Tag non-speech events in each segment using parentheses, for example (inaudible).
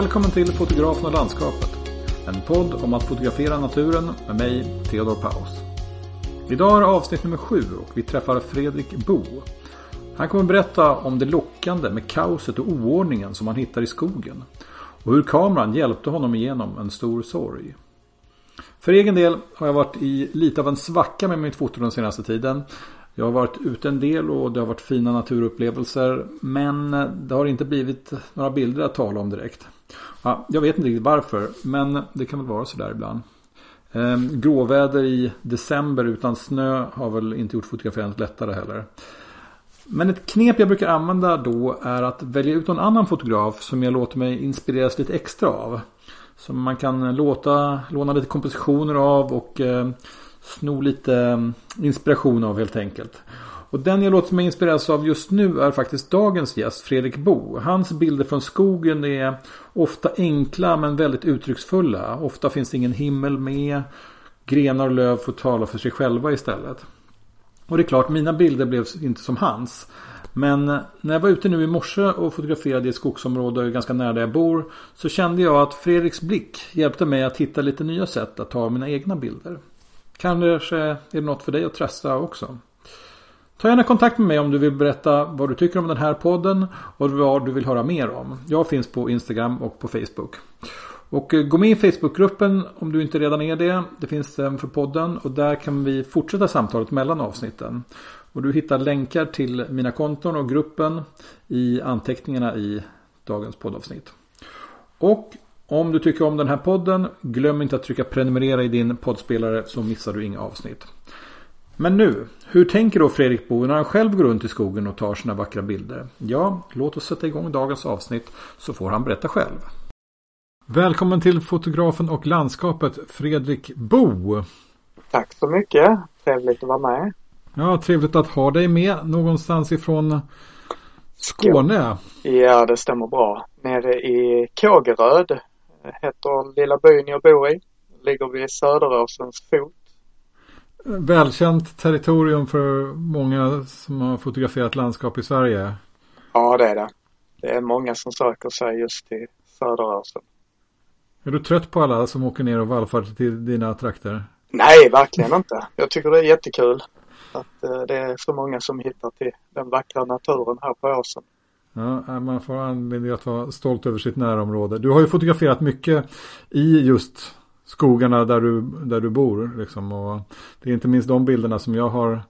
Välkommen till Fotografen och landskapet. En podd om att fotografera naturen med mig, Theodor Paus. Idag är avsnitt nummer sju och vi träffar Fredrik Bo. Han kommer berätta om det lockande med kaoset och oordningen som han hittar i skogen. Och hur kameran hjälpte honom igenom en stor sorg. För egen del har jag varit i lite av en svacka med mitt foto den senaste tiden. Jag har varit ute en del och det har varit fina naturupplevelser. Men det har inte blivit några bilder att tala om direkt. Ja, jag vet inte riktigt varför. Men det kan väl vara sådär ibland. Ehm, gråväder i december utan snö har väl inte gjort fotograferandet lättare heller. Men ett knep jag brukar använda då är att välja ut någon annan fotograf som jag låter mig inspireras lite extra av. Som man kan låta, låna lite kompositioner av och eh, sno lite ehm, inspiration av helt enkelt. Och den jag låter mig inspireras av just nu är faktiskt dagens gäst Fredrik Bo. Hans bilder från skogen är ofta enkla men väldigt uttrycksfulla. Ofta finns det ingen himmel med. Grenar och löv får tala för sig själva istället. Och det är klart, mina bilder blev inte som hans. Men när jag var ute nu i morse och fotograferade i ett skogsområde ganska nära där jag bor. Så kände jag att Fredriks blick hjälpte mig att hitta lite nya sätt att ta mina egna bilder. Kanske är det något för dig att testa också. Ta gärna kontakt med mig om du vill berätta vad du tycker om den här podden och vad du vill höra mer om. Jag finns på Instagram och på Facebook. Och eh, gå med i Facebookgruppen om du inte redan är det. Det finns den för podden och där kan vi fortsätta samtalet mellan avsnitten. Och du hittar länkar till mina konton och gruppen i anteckningarna i dagens poddavsnitt. Och om du tycker om den här podden, glöm inte att trycka prenumerera i din poddspelare så missar du inga avsnitt. Men nu, hur tänker då Fredrik Bo när han själv går runt i skogen och tar sina vackra bilder? Ja, låt oss sätta igång dagens avsnitt så får han berätta själv. Välkommen till fotografen och landskapet Fredrik Bo. Tack så mycket. Trevligt att vara med. Ja, trevligt att ha dig med någonstans ifrån Skåne. Ja, det stämmer bra. Nere i Kågeröd heter lilla byn jag bor i. Ligger vid Söderåsens fot. Välkänt territorium för många som har fotograferat landskap i Sverige. Ja, det är det. Det är många som söker sig just till Söderåsen. Är du trött på alla som åker ner och vallfärdar till dina trakter? Nej, verkligen inte. Jag tycker det är jättekul att eh, det är så många som hittar till den vackra naturen här på åsen. Ja, man får anledning att vara stolt över sitt närområde. Du har ju fotograferat mycket i just skogarna där du, där du bor. Liksom, och det är inte minst de bilderna som jag har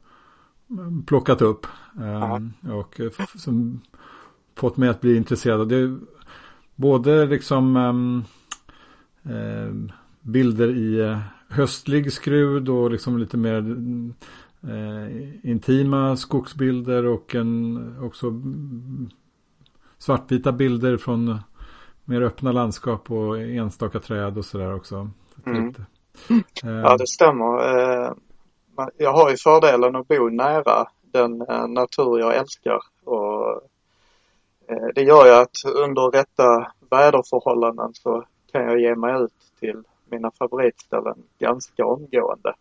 plockat upp. Um, och som fått mig att bli intresserad. Det är både liksom um, bilder i höstlig skrud och liksom lite mer uh, intima skogsbilder och en också svartvita bilder från mer öppna landskap och enstaka träd och sådär också. Mm. Ja, det stämmer. Eh, jag har ju fördelen att bo nära den eh, natur jag älskar och eh, det gör ju att under rätta väderförhållanden så kan jag ge mig ut till mina favoritställen ganska omgående.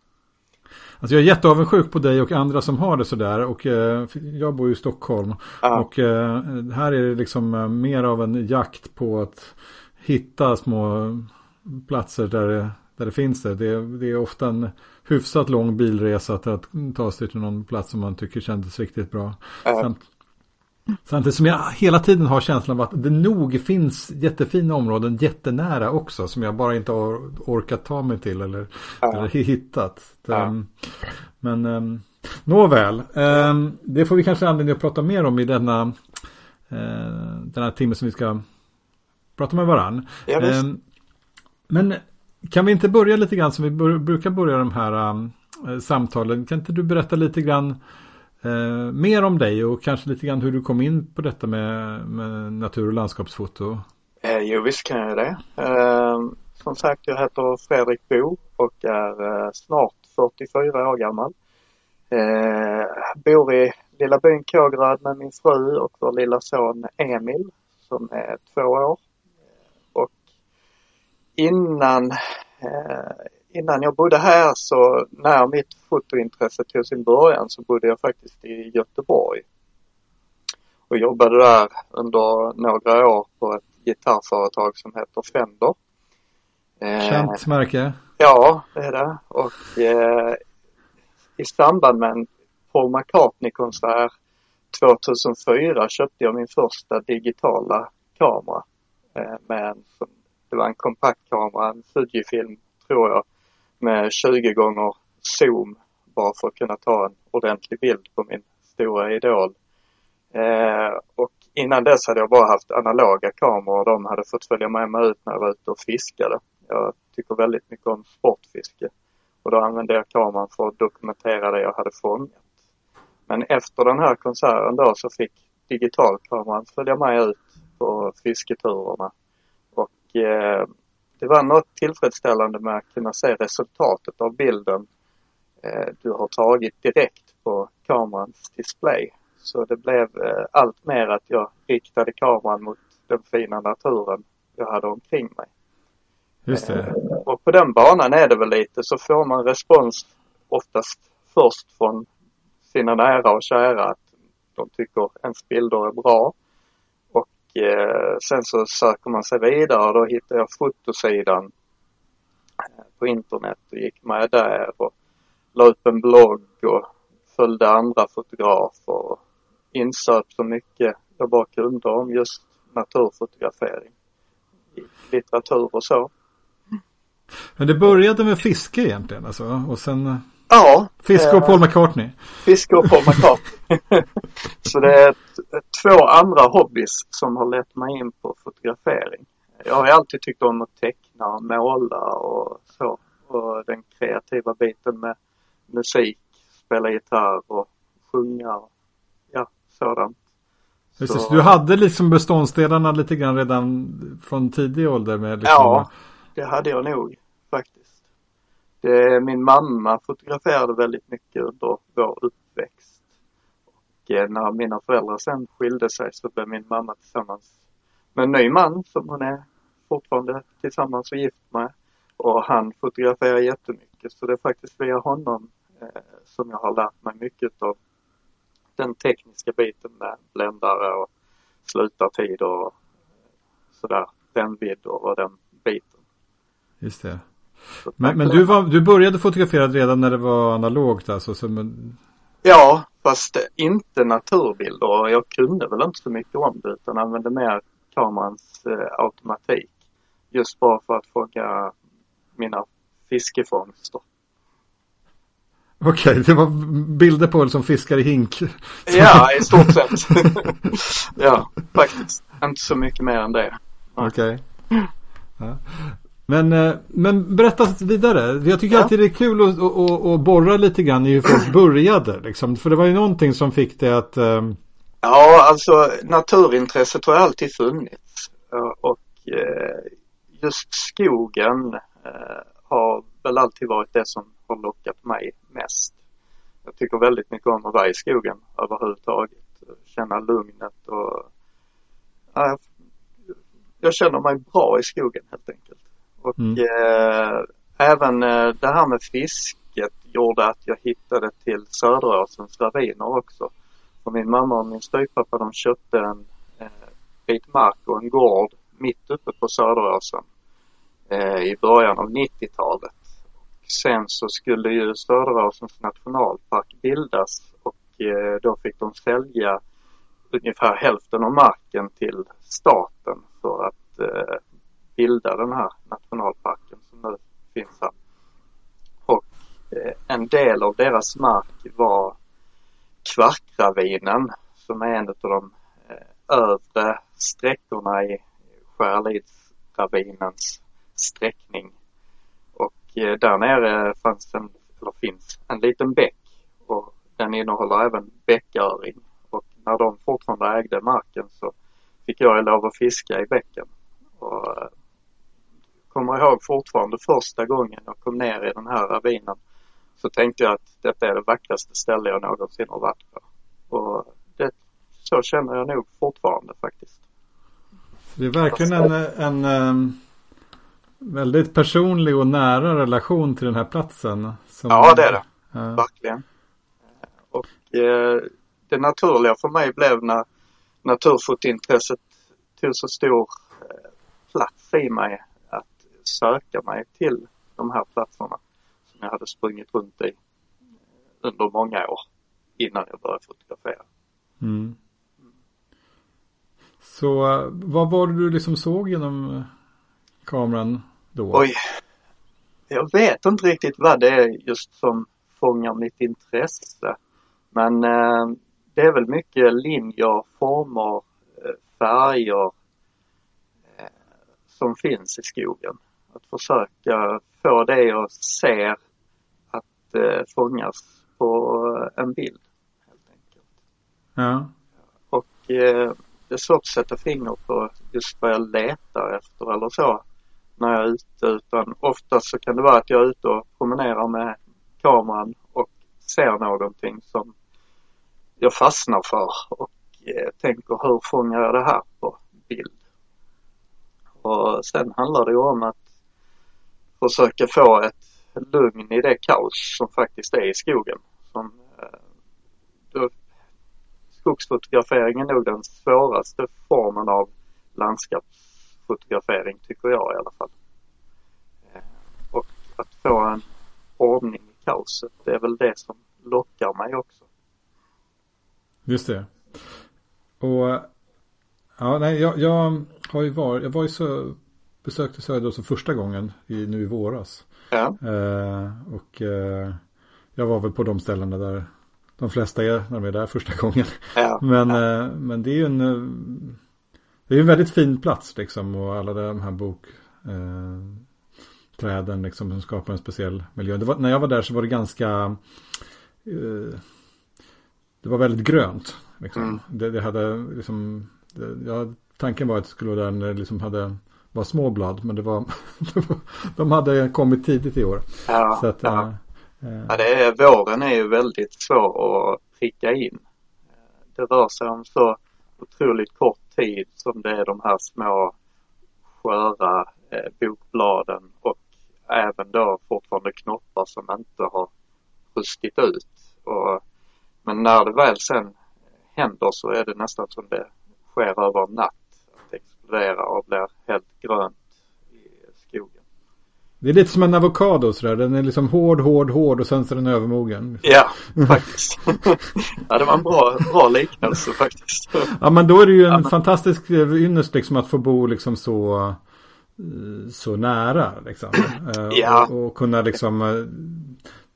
Alltså jag är jätteavundsjuk på dig och andra som har det sådär och eh, jag bor ju i Stockholm. Ja. Och eh, här är det liksom eh, mer av en jakt på att hitta små platser där det, där det finns det. det. Det är ofta en hyfsat lång bilresa till att ta sig till någon plats som man tycker kändes riktigt bra. Ja. Samt, Samtidigt som jag hela tiden har känslan av att det nog finns jättefina områden jättenära också som jag bara inte har orkat ta mig till eller, ja. eller hittat. Um, men um, nåväl, um, det får vi kanske anledning att prata mer om i denna, uh, den här timmen som vi ska prata med varann. Ja, men kan vi inte börja lite grann som vi brukar börja de här um, eh, samtalen? Kan inte du berätta lite grann Eh, mer om dig och kanske lite grann hur du kom in på detta med, med natur och landskapsfoto. Eh, jo, visst kan jag det. Eh, som sagt, jag heter Fredrik Bo och är eh, snart 44 år gammal. Eh, bor i lilla byn Kågeröd med min fru och vår lilla son Emil som är två år. Innan eh, innan jag bodde här så när mitt fotointresse tog sin början så bodde jag faktiskt i Göteborg. Och jobbade där under några år på ett gitarrföretag som heter Fender. Känt märke? Ja, det är det. Och eh, i samband med en Paul McCartney-konsert 2004 köpte jag min första digitala kamera. Eh, med en, det var en kompaktkamera, en Fujifilm tror jag, med 20 gånger zoom bara för att kunna ta en ordentlig bild på min stora idol. Eh, och innan dess hade jag bara haft analoga kameror och de hade fått följa med mig ut när jag var ute och fiskade. Jag tycker väldigt mycket om sportfiske och då använde jag kameran för att dokumentera det jag hade fångat. Men efter den här konserten då så fick digitalkameran följa med ut på fisketurerna. Eh, det var något tillfredsställande med att kunna se resultatet av bilden eh, du har tagit direkt på kamerans display. Så det blev eh, allt mer att jag riktade kameran mot den fina naturen jag hade omkring mig. Just det. Och på den banan är det väl lite så får man respons oftast först från sina nära och kära att de tycker ens bilder är bra. Eh, sen så söker man sig vidare och då hittade jag fotosidan eh, på internet och gick med där och la upp en blogg och följde andra fotografer och insöp så mycket jag bara kunde om just naturfotografering. I litteratur och så. Men det började med fiske egentligen alltså och sen eh, Ja. Fiske och Paul McCartney. Fiske och Paul McCartney. så det är två andra hobbys som har lett mig in på fotografering. Jag har alltid tyckt om att teckna och måla och så. Och den kreativa biten med musik, spela gitarr och sjunga och ja, sådant. Det, så du hade liksom beståndsdelarna lite grann redan från tidig ålder? Med liksom... Ja, det hade jag nog. Det, min mamma fotograferade väldigt mycket under vår uppväxt. Och eh, när mina föräldrar sen skilde sig så blev min mamma tillsammans med en ny man som hon är fortfarande tillsammans och gift med. Och han fotograferar jättemycket så det är faktiskt via honom eh, som jag har lärt mig mycket av den tekniska biten med bländare och slutartider och eh, sådär, spännvidder och den biten. Just det. Men, men du, var, du började fotografera redan när det var analogt alltså? Som Ja, fast inte naturbilder. Jag kunde väl inte så mycket om det utan använde mer kamerans eh, automatik. Just bara för att fånga mina fiskefångster. Okej, okay, det var bilder på som fiskar i hink. Ja, i stort sett. (laughs) ja, faktiskt. Inte så mycket mer än det. Okej. Okay. Ja. Men, eh, men berätta vidare. Jag tycker ja. alltid det är kul att, att, att, borra lite grann i hur folk (clears throat) började. Liksom. För det var ju någonting som fick det att... Um... Ja, alltså naturintresset har alltid funnits. Och eh, just skogen eh, har väl alltid varit det som har lockat mig mest. Jag tycker väldigt mycket om att vara i skogen överhuvudtaget. Känna lugnet och... jag känner mig bra i skogen helt enkelt. Och mm. eh, även eh, det här med fisket gjorde att jag hittade till Söderåsens raviner också. För min mamma och min styvpappa de köpte en eh, bit mark och en gård mitt uppe på Söderåsen eh, i början av 90-talet. Sen så skulle ju Söderåsens nationalpark bildas och eh, då fick de sälja ungefär hälften av marken till staten för att eh, bilda den här nationalparken som nu finns här. Och eh, en del av deras mark var Kvarkravinen som är en av de eh, övre sträckorna i Skärlidsravinens sträckning. Och eh, där nere fanns en, eller finns en liten bäck och den innehåller även bäcköring. Och när de fortfarande ägde marken så fick jag lov att fiska i bäcken. Och eh, kommer ihåg fortfarande första gången jag kom ner i den här ravinen så tänkte jag att detta är det vackraste ställe jag någonsin har varit på. Och det, så känner jag nog fortfarande faktiskt. Det är verkligen en, en, en väldigt personlig och nära relation till den här platsen. ja, det är det. Ja. Verkligen. Och eh, det naturliga för mig blev när naturfotointresset tog så stor plats i mig söka mig till de här platserna som jag hade sprungit runt i under många år innan jag började fotografera. Mm. Så vad var det du liksom såg genom kameran då? Oj, jag vet inte riktigt vad det är just som fångar mitt intresse. Men eh, det är väl mycket linjer, former, eh, färger eh, som finns i skogen. Att försöka få det jag ser att eh, fångas på en bild. helt enkelt. Ja. Och eh, det är svårt att sätta finger på just vad jag letar efter eller så när jag är ute utan oftast så kan det vara att jag är ute och promenerar med kameran och ser någonting som jag fastnar för och eh, tänker hur fångar jag det här på bild? Och sen handlar det ju om att försöka få ett lugn i det kaos som faktiskt är i skogen. Som, eh, då, skogsfotografering är nog den svåraste formen av landskapsfotografering tycker jag i alla fall. Eh, och att få en ordning i kaoset, det är väl det som lockar mig också. Just det. Och ja, nej, jag, jag har ju varit, jag var ju så, besökte Söderås för första gången i, nu i våras. Ja. Eh, och eh, jag var väl på de ställena där de flesta är när de är där första gången. Ja. (laughs) Men, ja. eh, men det är ju en, eh, det är en väldigt fin plats liksom och alla de här bok eh, träden liksom som skapar en speciell miljö. Var, när jag var där så var det ganska eh, det var väldigt grönt. Liksom. Mm. Det, det, hade liksom, det, ja, tanken var att det skulle vara där när det liksom hade, var små blad, men det var, (laughs) de hade kommit tidigt i år. Ja, Så att, ja. eh, ja det är, våren är ju väldigt svår att pricka in. Det rör sig om så otroligt kort tid som det är de här små sköra eh, bokbladen och även då fortfarande knoppar som inte har rustit ut. Och men när det väl sen händer så är det nästan som det sker över en natt. Exploderar och blir helt grönt i skogen. Det är lite som en avokado sådär. Den är liksom hård, hård, hård och sen så är den övermogen. Ja, faktiskt. (laughs) ja, det var en bra, bra liknelse faktiskt. ja, men då är det ju en Ja, men- fantastisk ynnest liksom att få bo liksom så, eh, så nära liksom. Eh, Ja. och, och kunna liksom, eh,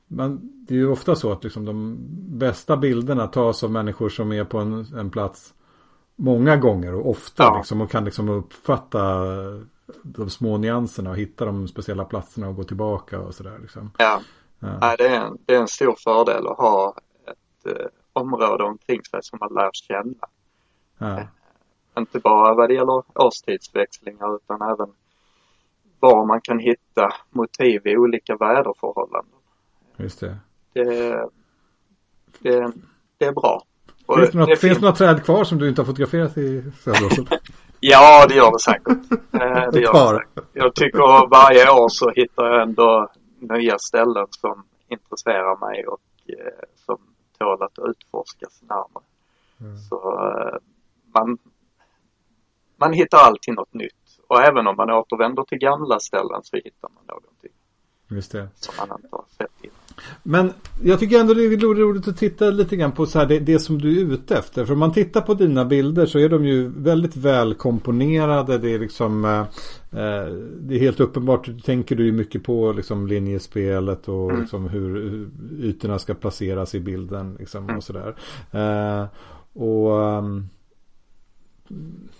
man, det är ju ofta så att liksom de bästa bilderna tas av människor som är på en, en plats många gånger och ofta Ja. liksom och kan liksom uppfatta de små nyanserna och hitta de speciella platserna och gå tillbaka och sådär liksom. Ja, Ja. Det, är en, det är en stor fördel att ha ett eh, område omkring sig som man lär känna. Ja. Inte bara vad det gäller årstidsväxlingar utan även var man kan hitta motiv i olika väderförhållanden. Just det. Det, det, det är bra. Och Finns det, något, det finns några träd kvar som du inte har fotograferat i Söderåsen? (laughs) Ja, det gör det säkert. Eh, det (laughs) gör det säkert. Jag tycker varje år så hittar jag ändå nya ställen som intresserar mig och eh, som tål att utforskas närmare. Mm. Så eh, man, man hittar alltid något nytt. Och även om man återvänder till gamla ställen så hittar man någonting Just det. som man inte har sett innan. Men jag tycker ändå det är roligt att titta lite grann på så här det, det som du är ute efter. För om man tittar på dina bilder så är de ju väldigt väl komponerade. Det är liksom eh, eh, Det är helt uppenbart. Tänker du mycket på liksom linjespelet och Mm. liksom hur, hur ytorna ska placeras i bilden. Liksom, Mm. och sådär. Eh, och ehm,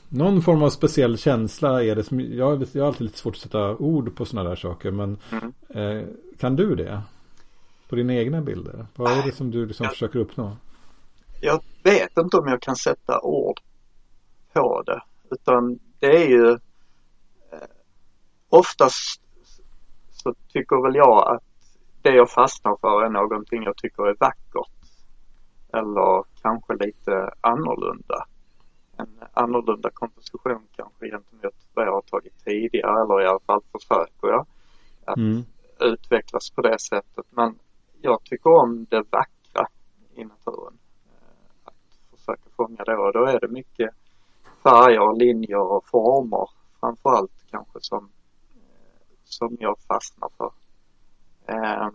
någon form av speciell känsla är det som jag, jag har alltid lite svårt att sätta ord på sådana där saker. Men Mm. eh, kan du det? På dina egna bilder? Vad är det som du liksom Ja. försöker uppnå? Jag vet inte om jag kan sätta ord på det. Utan det är ju eh, oftast så tycker väl jag att det jag fastnar för är någonting jag tycker är vackert. Eller kanske lite annorlunda. En annorlunda komposition kanske gentemot vad jag har tagit tidigare eller i alla fall försöker jag att Mm. utvecklas på det sättet. Men jag tycker om det vackra i naturen. Eh, att försöka fånga det och då är det mycket färger, linjer och former framförallt kanske som, eh, som jag fastnar för. Eh,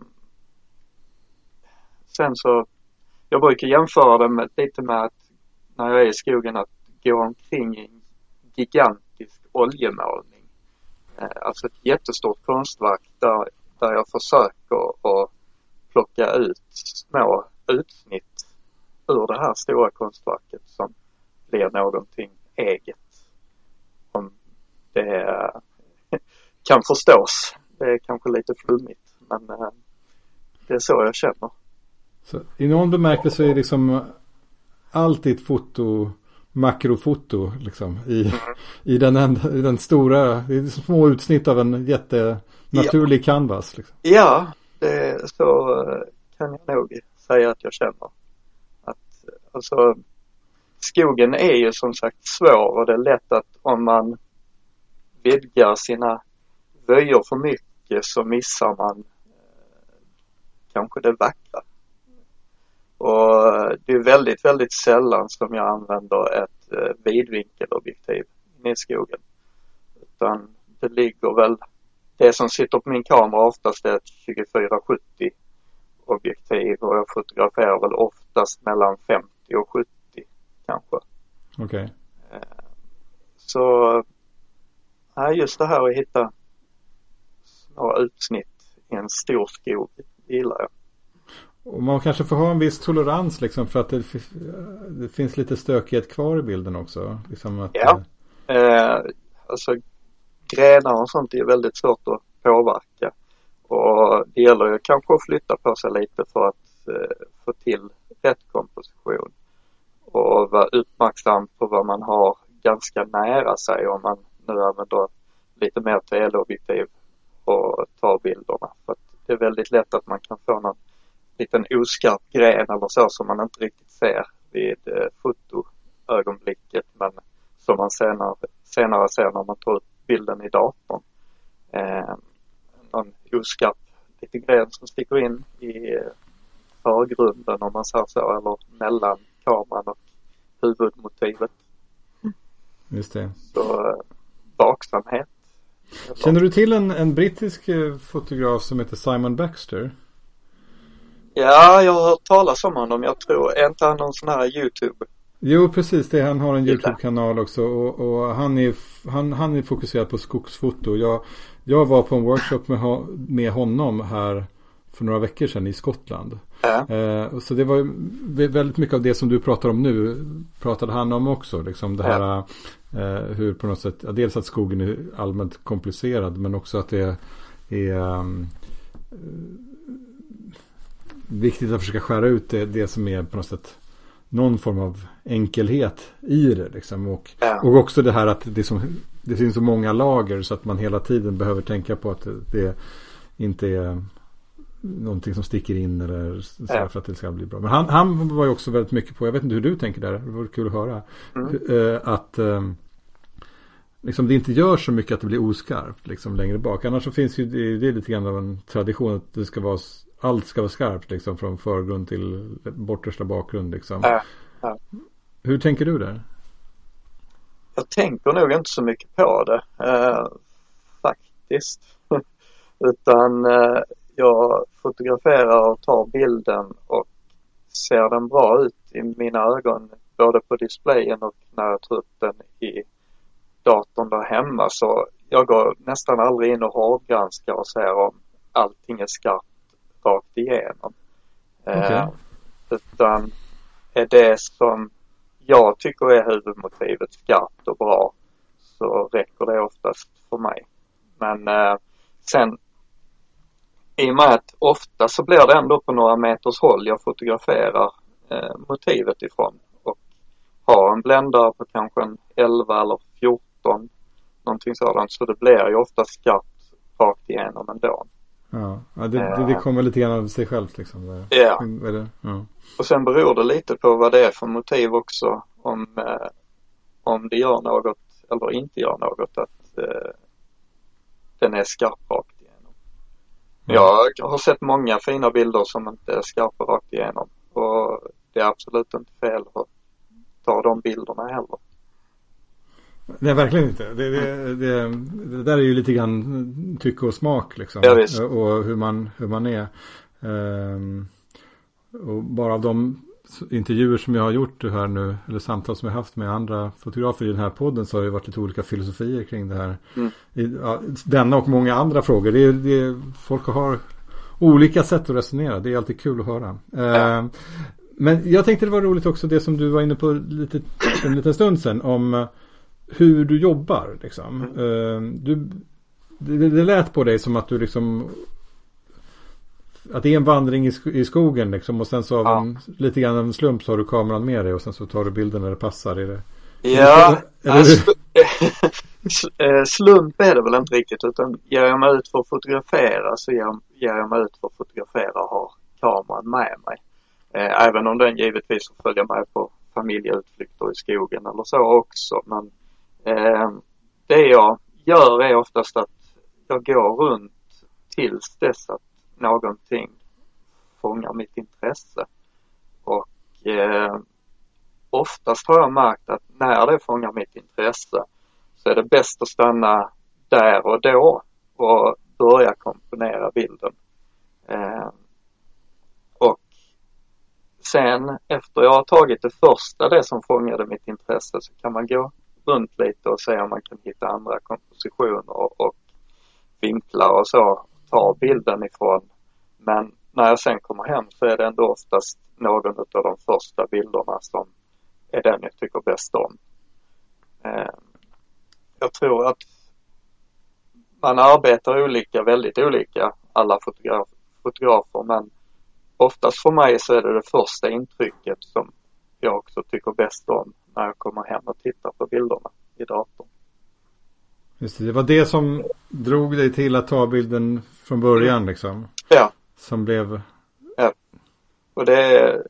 sen så, jag brukar jämföra det med, lite med att när jag är i skogen att gå omkring i en gigantisk oljemålning. Alltså ett jättestort konstverk där, där jag försöker att plocka ut små utsnitt ur det här stora konstverket som blir någonting eget. Om det (laughs) kan förstås. Det är kanske lite flummigt men eh, det är så jag känner. Så I någon bemärkelse är liksom allt ditt foto makrofoto liksom i, mm. i, den, i den stora, är små utsnitt av en jättenaturlig ja. canvas. Liksom. Ja, det, så eh, kan jag nog säga att jag känner. Att, eh, alltså, skogen är ju som sagt svår och det är lätt att om man vidgar sina vöjer för mycket så missar man eh, kanske det vackra. Och det är väldigt, väldigt sällan som jag använder ett vidvinkelobjektiv i skogen. Utan det ligger väl, det som sitter på min kamera oftast är ett 2470 objektiv och jag fotograferar väl oftast mellan 50 och 70 kanske. Okej. Okay. Eh, så, just det här att hitta små utsnitt i en stor skog gillar jag. Och man kanske får ha en viss tolerans liksom för att det, det finns lite stökighet kvar i bilden också. Liksom att, ja, eh, alltså grenar och sånt är väldigt svårt att påverka. Och det gäller ju kanske att flytta på sig lite för att eh, få till rätt komposition. Och vara uppmärksam på vad man har ganska nära sig om man nu använder lite mer teleobjektiv och tar bilderna. För det är väldigt lätt att man kan få någon liten oskarp gren eller så som man inte riktigt ser vid eh, fotoögonblicket men som man senare, senare ser när man tar ut bilden i datorn. Eh, någon oskarp liten gren som sticker in i eh, förgrunden om man säger så eller mellan kameran och huvudmotivet. Just det. Så eh, vaksamhet. Känner du till en, en brittisk eh, fotograf som heter Simon Baxter? Ja, jag har hört talas om honom. Jag tror, är inte han någon sån här YouTube? Jo, precis det. Han har en YouTube-kanal också och, och, han, är, han, han är fokuserad på skogsfoto. Jag, jag var på en workshop med, med honom här för några veckor sedan i Skottland. Ja. Eh, så det var väldigt mycket av det som du pratar om nu pratade han om också. Liksom det här eh, hur på något sätt, dels att skogen är allmänt komplicerad men också att det är um, viktigt att försöka skära ut det, det som är på något sätt någon form av enkelhet i det. Liksom. Och, ja. och också det här att det, som, det finns så många lager så att man hela tiden behöver tänka på att det, inte är någonting som sticker in eller så ja. för att det ska bli bra. Men han, han var ju också väldigt mycket på, jag vet inte hur du tänker där, det vore kul att höra. Mm. Eh, att um, liksom det inte gör så mycket att det blir oskarpt liksom längre bak. Annars så finns ju det, det är lite grann av en tradition att det ska vara allt ska vara skarpt liksom från förgrund till bortersta bakgrund liksom. Ja, ja. Hur tänker du där? Jag tänker nog inte så mycket på det eh, faktiskt. (laughs) Utan eh, jag fotograferar och tar bilden och ser den bra ut i mina ögon både på displayen och när jag tar upp den i datorn där hemma så jag går nästan aldrig in och hårdgranskar och ser om allting är skarpt rakt igenom. Okay. Eh, utan är det som jag tycker är huvudmotivet skarpt och bra så räcker det oftast för mig. Men eh, sen i och med att ofta så blir det ändå på några meters håll jag fotograferar eh, motivet ifrån och har en bländare på kanske en 11 eller 14 någonting sådant så det blir ju ofta skarpt rakt igenom ändå. Ja, ja det, det, det, kommer lite grann av sig självt liksom. Ja. ja. Och sen beror det lite på vad det är för motiv också. Om, eh, om det gör något eller inte gör något att eh, den är skarp rakt igenom. Ja. Jag har sett många fina bilder som inte är skarpa rakt igenom. Och det är absolut inte fel att ta de bilderna heller. Nej, verkligen inte. Det, det, det, det, där är ju lite grann tycke och smak liksom. Ja, visst. och hur man, hur man är. Um, och bara av de intervjuer som jag har gjort här nu, eller samtal som jag haft med andra fotografer i den här podden så har det varit lite olika filosofier kring det här. Mm. I, ja, denna och många andra frågor. Det är, det är, folk har olika sätt att resonera. Det är alltid kul att höra. Uh, men jag tänkte det var roligt också det som du var inne på lite, en liten stund sedan om hur du jobbar. Liksom. Mm. Uh, du, det, det lät på dig som att du liksom att det är en vandring i, i skogen liksom och sen så av ja. en, lite grann en slump så har du kameran med dig och sen så tar du bilden när det passar. Är det, ja, är det, (laughs) eh, slump är det väl inte riktigt utan ger jag mig ut för att fotografera så ger, ger jag mig ut för att fotografera och har kameran med mig. Eh, även om den givetvis följer med på familjeutflykter i skogen eller så också. Men eh, Eh, det jag gör är oftast att jag går runt tills dess att någonting fångar mitt intresse. Och eh, oftast har jag märkt att när det fångar mitt intresse så är det bäst att stanna där och då och börja komponera bilden. Eh, och sen efter jag har tagit det första, det som fångade mitt intresse, så kan man gå runt lite och se om man kan hitta andra kompositioner och vinklar och så ta bilden ifrån. Men när jag sen kommer hem så är det ändå oftast någon av de första bilderna som är den jag tycker bäst om. Eh, jag tror att man arbetar olika, väldigt olika, alla fotograf, fotografer, men oftast för mig så är det det första intrycket som jag också tycker bäst om när jag kommer hem och tittar på bilderna i datorn. Just det, det var det som drog dig till att ta bilden från början liksom? Ja. Som blev? Ja. Och det är,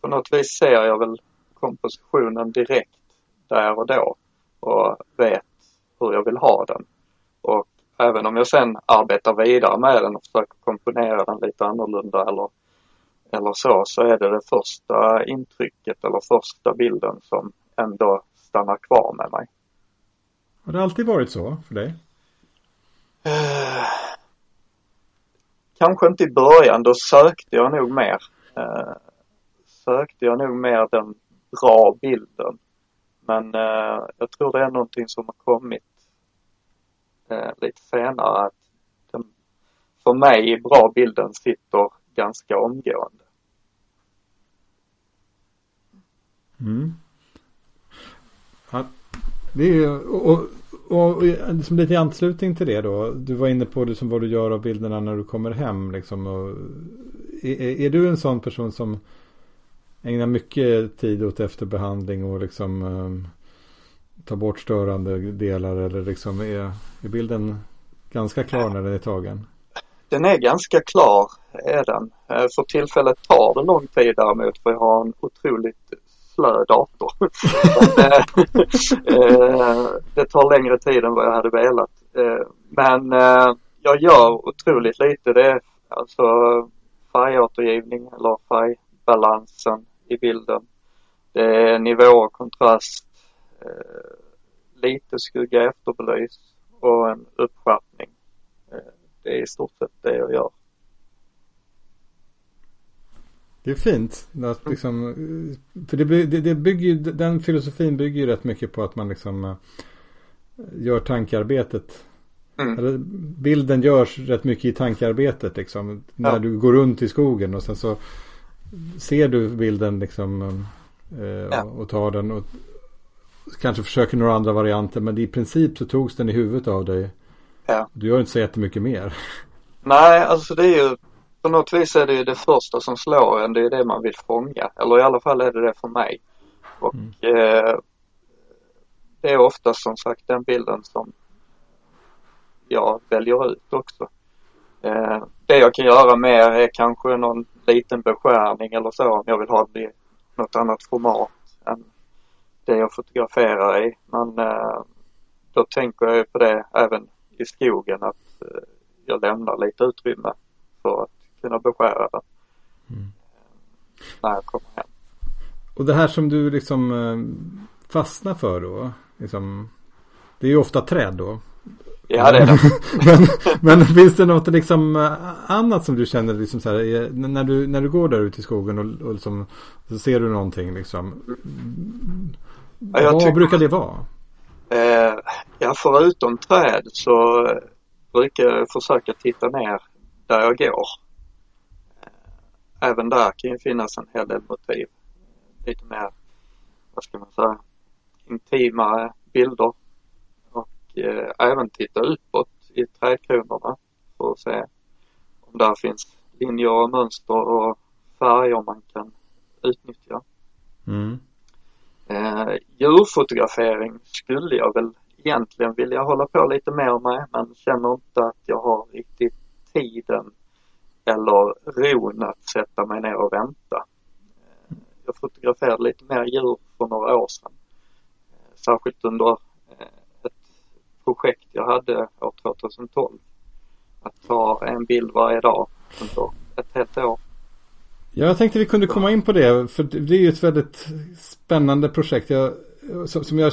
på något vis ser jag väl kompositionen direkt där och då och vet hur jag vill ha den. Och även om jag sen arbetar vidare med den och försöker komponera den lite annorlunda eller, eller så, så är det det första intrycket eller första bilden som ändå stannar kvar med mig. Har det alltid varit så för dig? Uh, kanske inte i början, då sökte jag nog mer. Uh, sökte jag nog mer den bra bilden. Men uh, jag tror det är någonting som har kommit lite senare. Att den, för mig, bra bilden sitter ganska omgående. Mm. Det är, och, och, och liksom lite i anslutning till det då. Du var inne på liksom vad du gör av bilderna när du kommer hem. Liksom, och, är, är, du en sån person som ägnar mycket tid åt efterbehandling och liksom um, tar bort störande delar eller liksom är, är bilden ganska klar när den är tagen? Den är ganska klar, är den. Eh, för tillfället tar det lång tid däremot för jag har en otroligt slö dator. (laughs) Eh, (laughs) eh, det tar längre tid än vad jag hade velat. Men jag gör otroligt lite. Det är alltså färgåtergivning eller färgbalansen i bilden. Det är nivå och kontrast, lite skugga efterbelys och en uppskärpning. Det är i stort sett det jag gör. Det är fint. Att liksom, för det, det, det bygger, den filosofin bygger ju rätt mycket på att man liksom uh, gör tankearbetet. Mm. Eller, bilden görs rätt mycket i tankearbetet liksom. När ja. du går runt i skogen och sen så ser du bilden liksom uh, ja. och tar den och kanske försöker några andra varianter. Men i princip så togs den i huvudet av dig. Ja. Du gör inte så jättemycket mer. Nej, alltså det är ju på något vis är det ju det första som slår en. Det är det man vill fånga. Eller i alla fall är det det för mig. Och mm. eh, det är ofta som sagt den bilden som jag väljer ut också. Eh, det jag kan göra mer är kanske någon liten beskärning eller så om jag vill ha det i något annat format än det jag fotograferar i. Men eh, då tänker jag på det även i skogen att eh, jag lämnar lite utrymme för att kunna beskära den. Mm. När jag kommer hem. Och det här som du liksom eh, fastnar för då. liksom, det är ju ofta träd då. Ja det är det. (laughs) men, men finns det något liksom eh, annat som du känner liksom så här, när du, när du går där ute i skogen och, och liksom, så ser du någonting liksom. Ja, Vad tycker, brukar det vara? Eh, ja förutom träd så eh, brukar jag försöka titta ner där jag går. Eh, även där kan ju finnas en hel del motiv. Lite mer, vad ska man säga, intima bilder eh, även titta uppåt i trädkronorna för att se om där finns linjer och mönster och färger man kan utnyttja. Mm. Eh, djurfotografering skulle jag väl egentligen vilja hålla på lite mer med men känner inte att jag har riktigt tiden eller ron att sätta mig ner och vänta. Eh, jag fotograferade lite mer djur för några år sedan. Eh, särskilt under eh, ett projekt jag hade år 2012. Att ta en bild varje dag under ett helt år. Ja, jag tänkte vi kunde komma in på det. För det är ju ett väldigt spännande projekt. Jag, som jag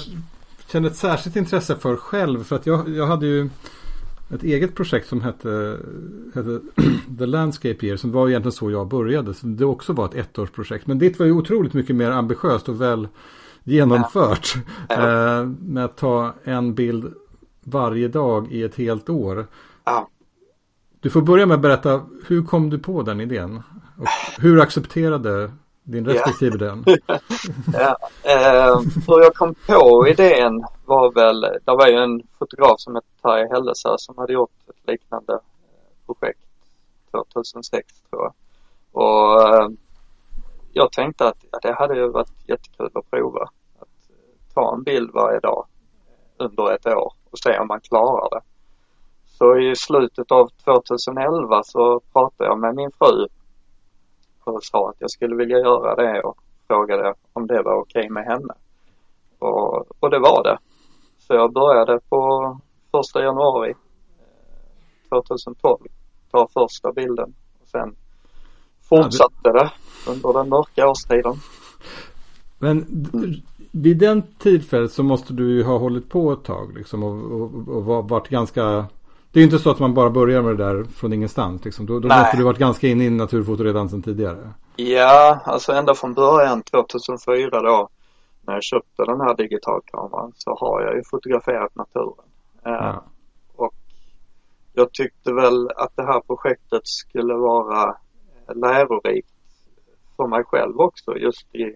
känner ett särskilt intresse för själv. För att jag, jag hade ju ett eget projekt som hette, hette (clears throat) The Landscape Year. Som var egentligen så jag började. Så det också var ett ettårsprojekt. Men det var ju otroligt mycket mer ambitiöst och väl genomfört. Ja. Eh, med att ta en bild varje dag i ett helt år. Ja. Du får börja med att berätta, hur kom du på den idén? Och hur accepterade din respektive den? (laughs) ja, eh, hur jag kom på idén var väl, det var ju en fotograf som hette Terje Hellesö som hade gjort ett liknande projekt 2006 tror jag. Och eh, jag tänkte att ja, det hade ju varit jättekul att prova. Att ta en bild varje dag under ett år och se om man klarar det. Så i slutet av 2011 så pratade jag med min fru och sa att jag skulle vilja göra det och frågade om det var okej okay med henne. Och, och det var det. Så jag började på första januari 2012 eh, ta första bilden och sen fortsatte det under den mörka årstiden. Men vid den tillfället så måste du ju ha hållit på ett tag liksom och, och, och varit ganska Det är ju inte så att man bara börjar med det där från ingenstans liksom. Då, då måste du varit ganska inne i naturfoto redan sedan tidigare. Ja, alltså ända från början 2004 då när jag köpte den här digitalkameran så har jag ju fotograferat naturen. Eh, ja. Och jag tyckte väl att det här projektet skulle vara lärorikt för mig själv också just i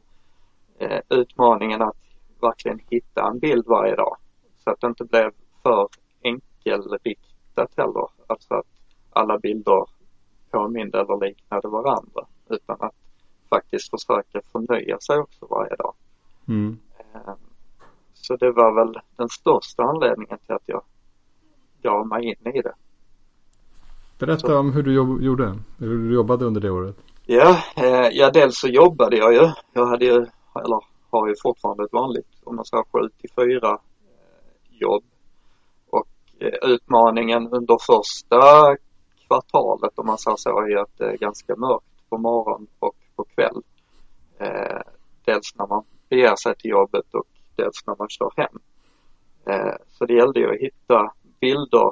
eh, utmaningen att verkligen hitta en bild varje dag. Så att det inte blev för enkelriktat heller. Alltså att alla bilder påminde eller liknade varandra. Utan att faktiskt försöka förnya sig också varje dag. Mm. Eh, så det var väl den största anledningen till att jag gav mig in i det. Berätta så. om hur du jobb gjorde, hur du jobbade under det året. Ja, eh, ja dels så jobbade jag ju. Jag hade ju eller har ju fortfarande ett vanligt, om man säger 7 till 4 eh, jobb. Eh, utmaningen under första kvartalet, om man säger så, är att det är ganska mörkt på morgon och på kväll. Eh, dels när man beger sig till jobbet och dels när man kör hem. Eh, så det gällde ju att hitta bilder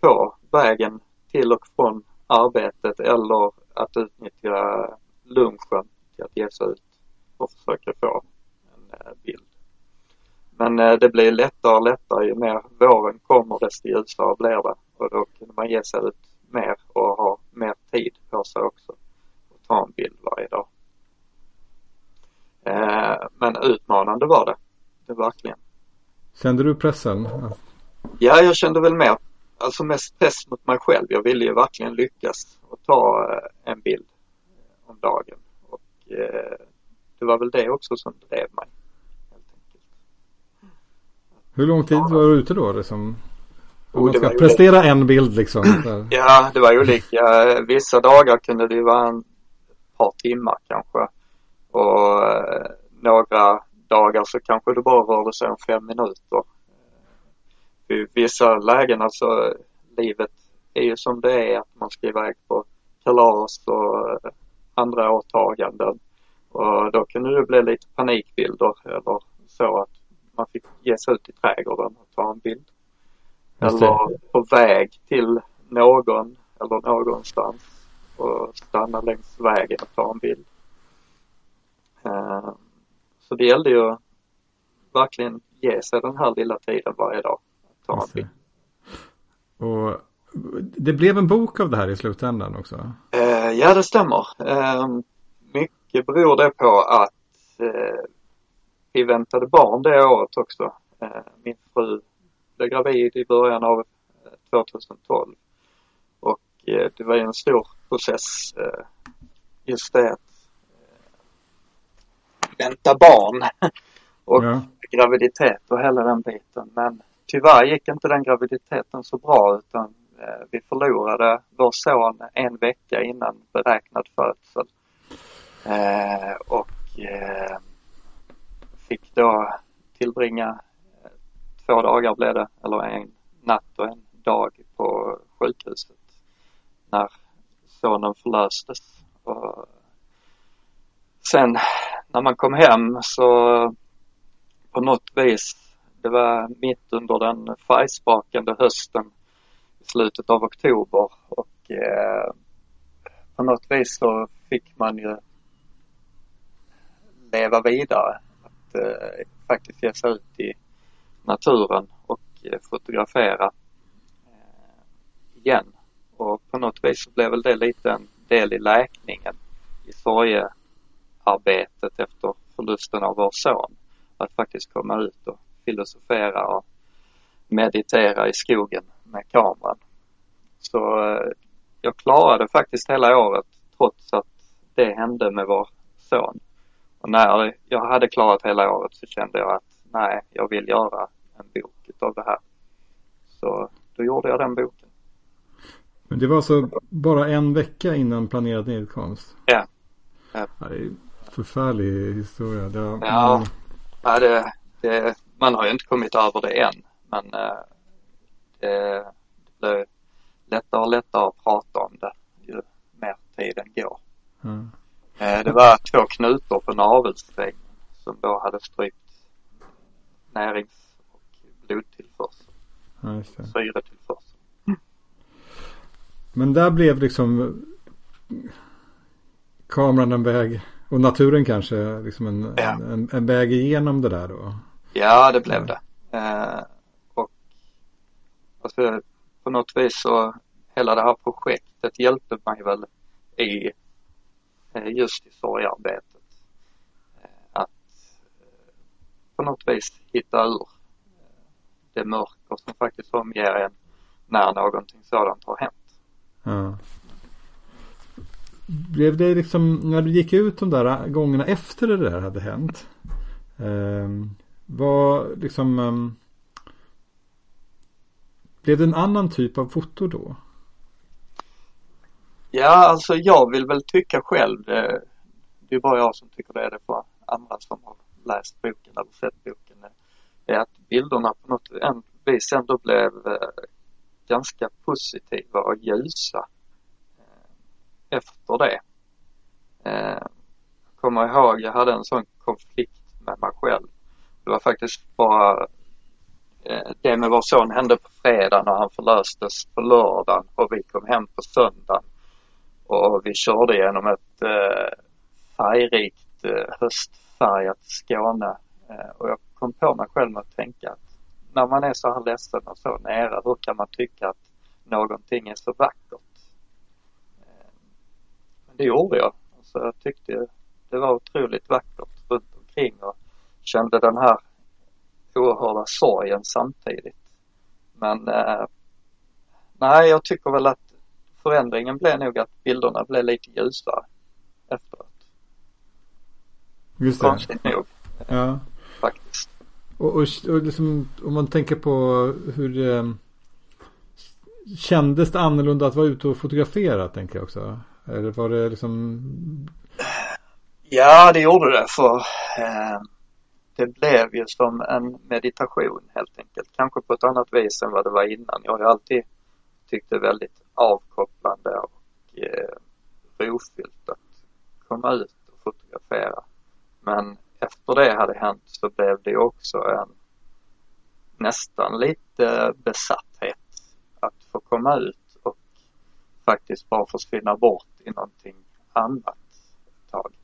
på vägen till och från arbetet eller att utnyttja lunchen till att ge sig ut och försöka få en eh, bild. Men eh, det blir lättare och lättare ju mer våren kommer desto ljusare blir det och då kunde man ge sig ut mer och ha mer tid på sig också och ta en bild varje dag. Eh, men utmanande var det, det verkligen. Kände du pressen? Ja, jag kände väl mer, alltså mest press mot mig själv. Jag ville ju verkligen lyckas och ta en bild om dagen. Och det var väl det också som drev mig. Hur lång tid var du ute då? Liksom? Om man ska prestera olika. en bild liksom. ja, det var olika. Vissa dagar kunde det vara en par timmar kanske. Och eh, några dagar så kanske det bara rörde sig om fem minuter. I vissa lägen alltså, livet är ju som det är att man ska iväg på kalas och eh, andra åtaganden. Och då kunde det bli lite panikbilder eller så att man fick ge sig ut i trädgården och ta en bild. Eller på väg till någon eller någonstans och stanna längs vägen och ta en bild. Uh, så det gällde ju verkligen ge sig den här lilla tiden varje dag. Att ta en bild. Och det blev en bok av det här i slutändan också? Uh, ja, det stämmer. Uh, mycket beror det på att uh, vi väntade barn det året också. min fru blev gravid i början av 2012. Och det var en stor process just det att vänta barn (laughs) och ja. graviditet och hela den biten. Men tyvärr gick inte den graviditeten så bra utan eh, vi förlorade vår son en vecka innan beräknad födsel. Eh, och eh, då tillbringa eh, två dagar blev det, eller en natt och en dag på sjukhuset när sonen förlöstes. Och sen när man kom hem så på något vis, det var mitt under den färgsprakande hösten i slutet av oktober och eh, på något vis så fick man ju leva vidare. Att eh, faktiskt ge sig ut i naturen och eh, fotografera eh, igen. Och på något vis så blev väl det lite en del i läkningen i sorgearbetet efter förlusten av vår son. Att faktiskt komma ut och filosofera och meditera i skogen med kameran. Så eh, jag klarade faktiskt hela året trots att det hände med vår son. Och när jag hade klarat hela året så kände jag att nej, jag vill göra en bok utav det här. Så då gjorde jag den boken. Men det var alltså bara en vecka innan planerad nedkomst? Ja. ja förfärlig historia. Det, ja, men... ja det, det, man har ju inte kommit över det än. Men eh, det, det blir lättare och lättare att prata om det ju mer tiden går. Mm. Det var två knutor på navelsträngen som då hade strypt närings och blodtillförsel. Ja, Syretillförsel. Men där blev liksom kameran en väg och naturen kanske liksom en, ja. en, en, väg igenom det där då? Ja, det blev det. Eh, och alltså, på något vis så hela det här projektet hjälpte mig väl i eh, Eh, just i sorgarbetet. Eh, att eh, på något vis hitta ur det mörker som faktiskt omger en när någonting sådant har hänt. Ja. Blev det liksom när du gick ut de där gångerna efter det där hade hänt? Var liksom Blev det en annan typ av foto då? Ja, alltså jag vill väl tycka själv det. Det är bara jag som tycker det. Det för andra som har läst boken eller sett boken. det Är att bilderna på något vis ändå blev eh, ganska positiva och ljusa efter det. Jag kommer ihåg, jag hade en sån konflikt med mig själv. Det var faktiskt bara det med vår son hände på fredagen och han förlöstes på lördagen och vi kom hem på söndagen. Och vi körde genom ett eh, färgrikt eh, höstfärgat Skåne. Eh, och jag kom på mig själv med att tänka att när man är så här ledsen och så nära, hur kan man tycka att någonting är så vackert? Eh, det gjorde jag. Alltså jag tyckte det var otroligt vackert runt omkring och kände den här oerhörda sorgen samtidigt. Men eh, nej, jag tycker väl att förändringen blev nog att bilderna blev lite ljusare efteråt. Just det. Konstigt nog. Ja. Faktiskt. Och, och, och liksom, om man tänker på hur det kändes det annorlunda att vara ute och fotografera tänker jag också. Eller var det liksom? Ja, det gjorde det för eh, det blev ju som en meditation helt enkelt. Kanske på ett annat vis än vad det var innan. Jag har ju alltid Tyckte väldigt avkopplande och eh, rofyllt att komma ut och fotografera. Men efter det hade hänt så blev det också en nästan lite besatthet att få komma ut och faktiskt bara försvinna bort i någonting annat ett tag.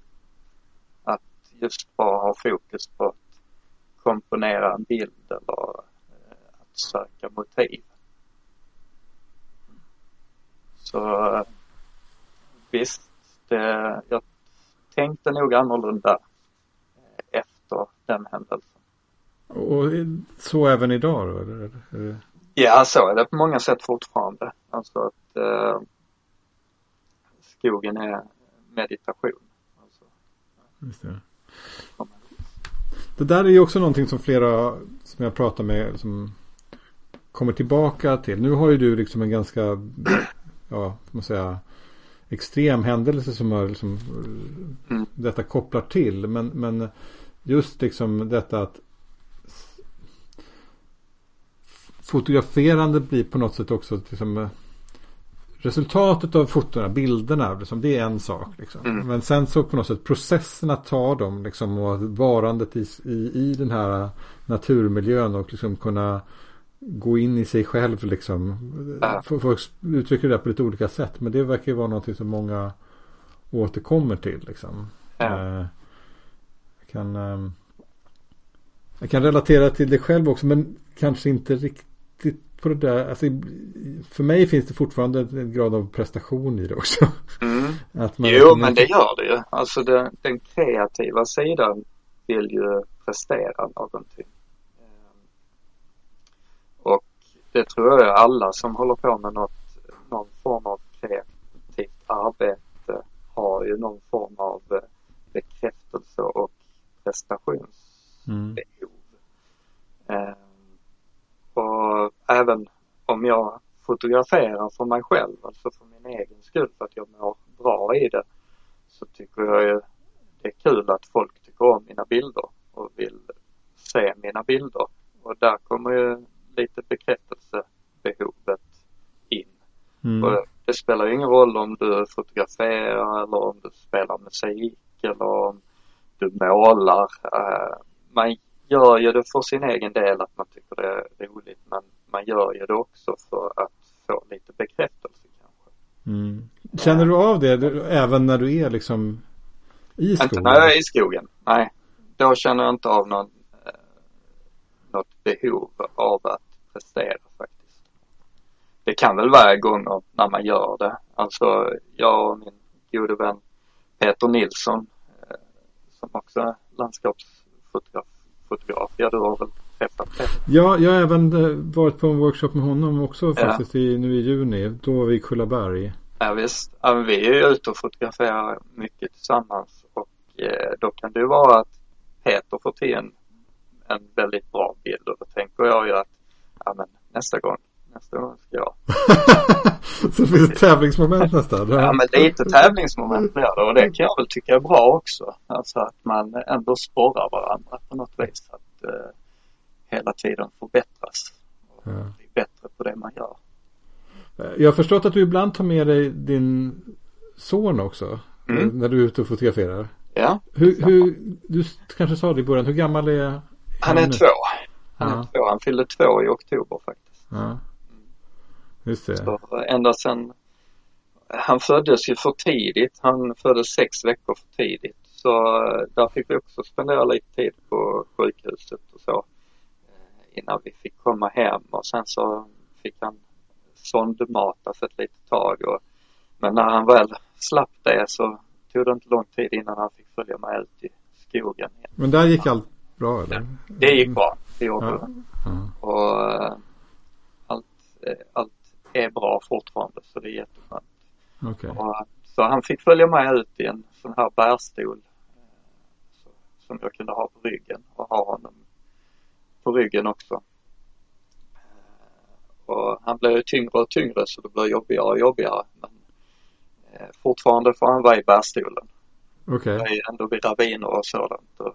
Att just bara ha fokus på att komponera en bild eller eh, att söka motiv. Så visst, det, jag tänkte nog annorlunda efter den händelsen. Och så även idag då? Eller? Ja, så är det på många sätt fortfarande. Alltså att eh, skogen är meditation. Alltså, Just det. det där är ju också någonting som flera som jag pratar med som kommer tillbaka till. Nu har ju du liksom en ganska, ja, man säga, extrem händelse som har liksom, mm. detta kopplar till. Men, men just liksom detta att fotograferande blir på något sätt också liksom, resultatet av fotona, bilderna, liksom, det är en sak. Liksom. Mm. Men sen så på något sätt processen att ta dem liksom, och varandet i, i, i den här naturmiljön och liksom kunna gå in i sig själv liksom. Ja. Folk uttrycker det på lite olika sätt. Men det verkar ju vara någonting som många återkommer till liksom. Ja. Eh, jag, kan, eh, jag kan relatera till det själv också. Men kanske inte riktigt på det där. Alltså, för mig finns det fortfarande en grad av prestation i det också. Mm. (laughs) Att man, jo, men det gör det ju. Alltså det, den kreativa sidan vill ju prestera någonting. Det tror jag alla som håller på med något, någon form av kreativt arbete har ju någon form av eh, bekräftelse och prestationsbehov. Mm. Eh, och även om jag fotograferar för mig själv, alltså för min egen skull, för att jag mår bra i det, så tycker jag ju det är kul att folk tycker om mina bilder och vill se mina bilder. Och där kommer ju lite bekräftelsebehovet in. Mm. Och det spelar ingen roll om du fotograferar eller om du spelar musik eller om du målar. Uh, man gör ju det för sin egen del att man tycker det är roligt men man gör ju det också för att få lite bekräftelse kanske. Mm. Känner du av det du, även när du är liksom i skogen? Inte när jag är i skogen, nej. Då känner jag inte av någon något behov av att prestera faktiskt. Det kan väl vara gånger när man gör det. Alltså jag och min gode vän Peter Nilsson eh, som också är landskapsfotograf. Fotograf. Ja, du har väl träffat Peter? Ja, jag har även eh, varit på en workshop med honom också faktiskt ja. i, nu i juni. Då var vi i Kullaberg. Ja visst. Ja, vi är ju ute och fotograferar mycket tillsammans och eh, då kan det vara att Peter får till en en väldigt bra bild och då tänker jag ju att ja, men nästa gång, nästa gång ska jag. (laughs) så det finns ett tävlingsmoment nästan? Ja men lite tävlingsmoment blir det och det kan jag väl tycka är bra också. Alltså att man ändå sporrar varandra på något vis. Att eh, hela tiden förbättras och ja. bli bättre på det man gör. Jag har förstått att du ibland tar med dig din son också. Mm. När du är ute och fotograferar. Ja. Hur, hur, du kanske sa det i början, hur gammal är han är två. Han ja. är två. Han fyllde två i oktober faktiskt. Ja. Just det. Så ända sedan han föddes ju för tidigt. Han föddes sex veckor för tidigt. Så eh, där fick vi också spendera lite tid på sjukhuset och så eh, innan vi fick komma hem och sen så fick han sondmatas ett litet tag. Och, men när han väl slapp det så tog det inte lång tid innan han fick följa med ut i skogen. Igen. Men där gick allt bra eller? Det gick bra. Det gjorde ja. ja. Och äh, allt, äh, allt är bra fortfarande så det är jätteskönt. Okay. Och, så han fick följa med ut i en sån här bärstol så, som jag kunde ha på ryggen och ha honom på ryggen också. Och han blev tyngre och tyngre så det blev jobbigare och jobbigare. Men eh, fortfarande får han vara i bärstolen. Okay. Det är ändå vid raviner och sådant. Och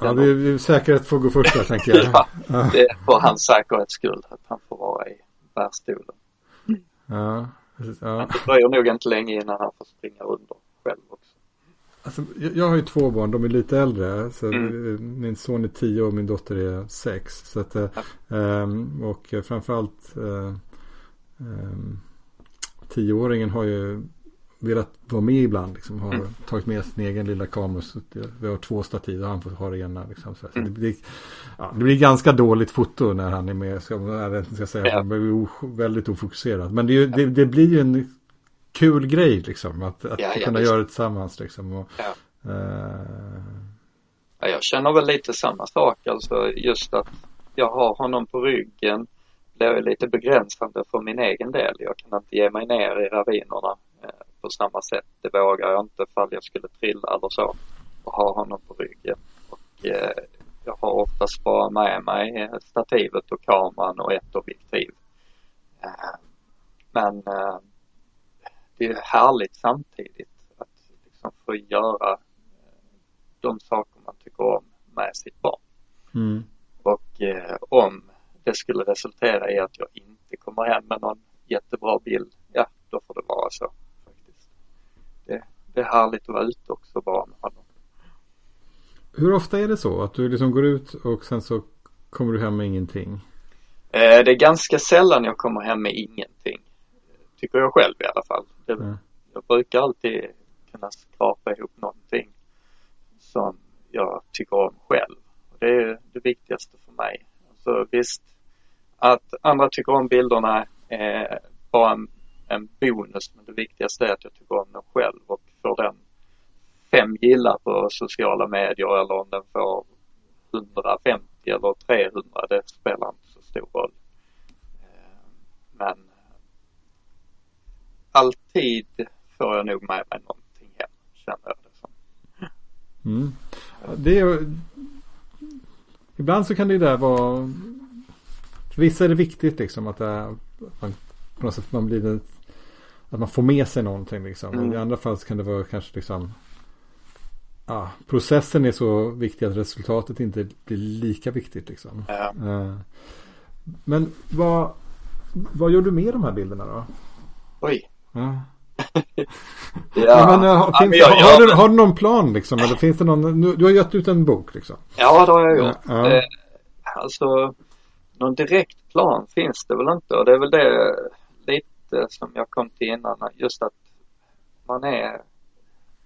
Ja, det är säkerhet får gå först där tänker jag. (laughs) ja, det är för hans säkerhets skull att han får vara i bärstolen. Ja, ja. Men det dröjer nog inte länge innan han får springa under själv också. Alltså, jag, har ju två barn, de är lite äldre. Så Mm. Min son är tio och min dotter är sex. Så att, eh, ehm, och framförallt eh, ehm, tioåringen har ju velat vara med ibland. Liksom, har Mm. tagit med sin egen lilla kamera. Vi har två stativ och han får ha det ena. Liksom, så, Mm. det, blir, ja, det blir ganska dåligt foto när han är med. Ska, jag ska säga. Ja. Blir väldigt ofokuserad. Men det, är ju, det, det blir ju en kul grej liksom. Att, att Ja, kunna göra det tillsammans liksom. Och, eh, Ja, jag känner väl lite samma sak, alltså just att jag har honom på ryggen blir ju lite begränsande för min egen del. Jag kan inte ge mig ner i ravinerna på samma sätt. Det vågar jag inte fall jag skulle trilla eller så och ha honom på ryggen. Och eh, jag har oftast bara med mig stativet och kameran och ett objektiv. Eh, men eh, det är härligt samtidigt att liksom få göra de saker man tycker om med sitt barn. mm. Och eh, om det skulle resultera i att jag inte kommer hem med någon jättebra bild, ja då får det vara så. Det, är härligt att vara ute också bara med honom. Hur ofta är det så? Att du liksom går ut och sen så kommer du hem med ingenting? Eh, det är ganska sällan jag kommer hem med ingenting. Tycker jag själv i alla fall. Det, Ja. Jag brukar alltid kunna skrapa ihop någonting som jag tycker om själv. Och det är det viktigaste för mig. Alltså visst, att andra tycker om bilderna är bara en, en bonus men det viktigaste är att jag tycker om den själv och får den fem gillar på sociala medier eller om den får 150 eller 300, det spelar inte så stor roll. Eh, men eh, alltid får jag nog med mig någonting hem, känner jag det som. Mm. Det är, ibland så kan det ju där vara för vissa är det viktigt liksom att, det är, att man på något sätt man blir en, att man får med sig någonting liksom. Mm. I andra fall så kan det vara kanske liksom ja, processen är så viktig att resultatet inte blir lika viktigt liksom. Ja. Eh, Men vad, vad gör du med de här bilderna då? Oj. Ja. (laughs) Ja, Ja, men, eh, har, Ja, finns, men jag- har, du, har du någon plan liksom? Eller finns det någon, nu- du har gett ut en bok liksom. Ja, det har jag gjort. Ja. Eh, alltså, någon direkt plan finns det väl inte och det är väl det som jag kom till innan, just att man är,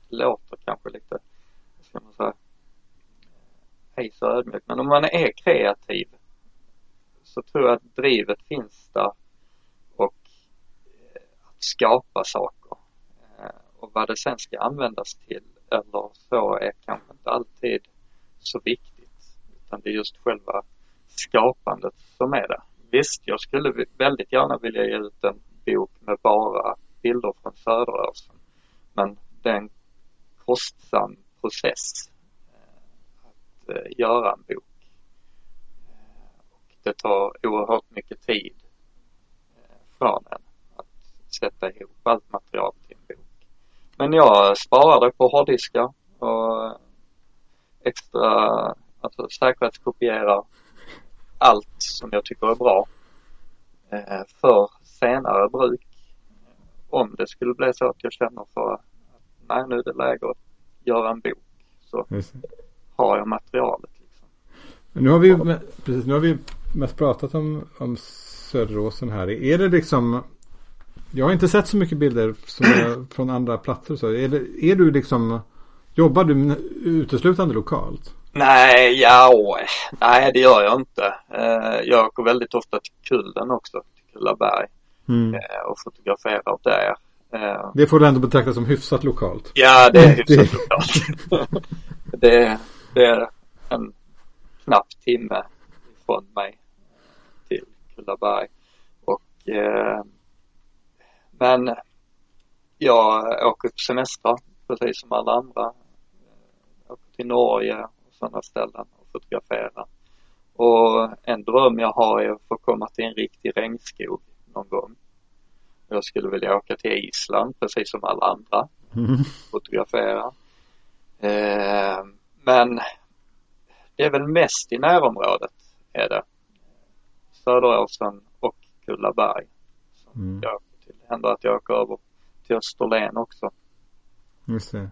låter kanske lite, vad ska man säga, ej så ödmjuk, men om man är kreativ så tror jag att drivet finns där och eh, att skapa saker. Eh, och vad det sen ska användas till eller så är kanske inte alltid så viktigt. Utan det är just själva skapandet som är det. Visst, jag skulle väldigt gärna vilja ge ut en bok med bara bilder från Söderörsen. Men det är en kostsam process eh, att eh, göra en bok. Och det tar oerhört mycket tid eh, från en att sätta ihop allt material till en bok. Men jag sparar det på hårddiskar och extra, alltså säkerhetskopierar allt som jag tycker är bra för senare bruk. Om det skulle bli så att jag känner för att nej nu är det läge att göra en bok så har jag materialet. Liksom. Nu har vi, ju- precis, nu har vi mest pratat om, om Söderåsen här. Är det liksom Jag har inte sett så mycket bilder är (clears throat) från andra platser. Så är, det, är du liksom Jobbar du uteslutande lokalt? Nej, ja, åh, nej det gör jag inte. Eh, jag åker väldigt ofta till Kullen också, till Kullaberg Mm. eh, och fotograferar där. Eh, Det får du ändå betrakta som hyfsat lokalt. Ja, det är Det- hyfsat lokalt. (laughs) det, det är en knapp timme från mig till Kullaberg. Och, eh, men jag åker på semester precis som alla andra. Jag åker till Norge och sådana ställen och fotograferar. Och en dröm jag har är att få komma till en riktig regnskog någon gång. Jag skulle vilja åka till Island precis som alla andra Mm. fotografera. Eh, men det är väl mest i närområdet är det. Söderåsen och Kullaberg. Som Mm. jag åker till. Det händer att jag åker över till Österlen också. Just det.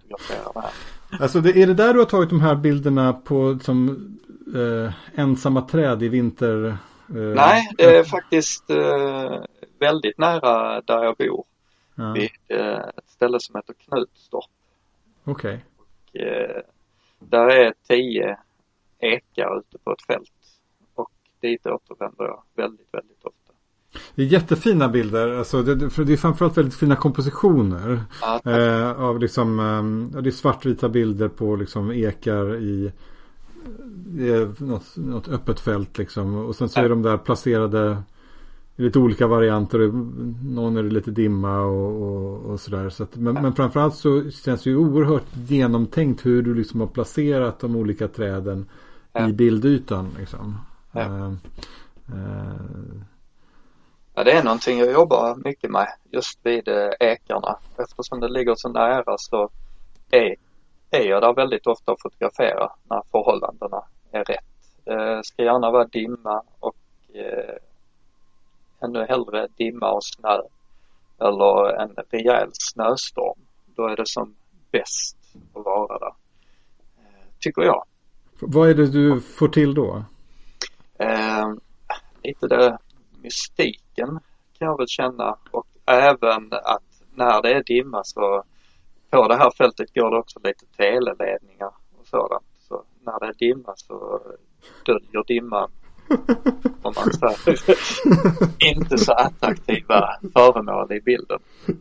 Alltså det, är det där du har tagit de här bilderna på som eh, ensamma träd i vinter? Eh, Nej, det är faktiskt eh, väldigt nära där jag bor. ja. Vid eh, ett ställe som heter Knutstorp. Okej. Och, eh, där är tio ekar ute på ett fält. Och dit återvänder jag väldigt, väldigt ofta. Det är jättefina bilder. Alltså det, för det är framförallt väldigt fina kompositioner. Ja. Eh, av liksom, eh, det är svartvita bilder på liksom ekar i är något, något öppet fält liksom. Och sen så är Ja. de där placerade i lite olika varianter. Någon är det lite dimma och, och, och sådär. Så att, men, men framförallt så känns det ju oerhört genomtänkt hur du liksom har placerat de olika träden Ja. i bildytan. Liksom. Ja. Eh, eh, Ja, det är någonting jag jobbar mycket med just vid eh, ekarna. Eftersom det ligger så nära så är, är jag där väldigt ofta och fotograferar när förhållandena är rätt. Det ska gärna vara dimma och ännu hellre dimma och snö eller en rejäl snöstorm. Då är det som bäst att vara där. Eh, tycker jag. vad är det du får till då? Eh, lite det mystiken kan jag väl känna och även att när det är dimma så på det här fältet går det också lite teleledningar och sådant. Så när det är dimma så döljer dimman säger inte så attraktiva föremål i bilden.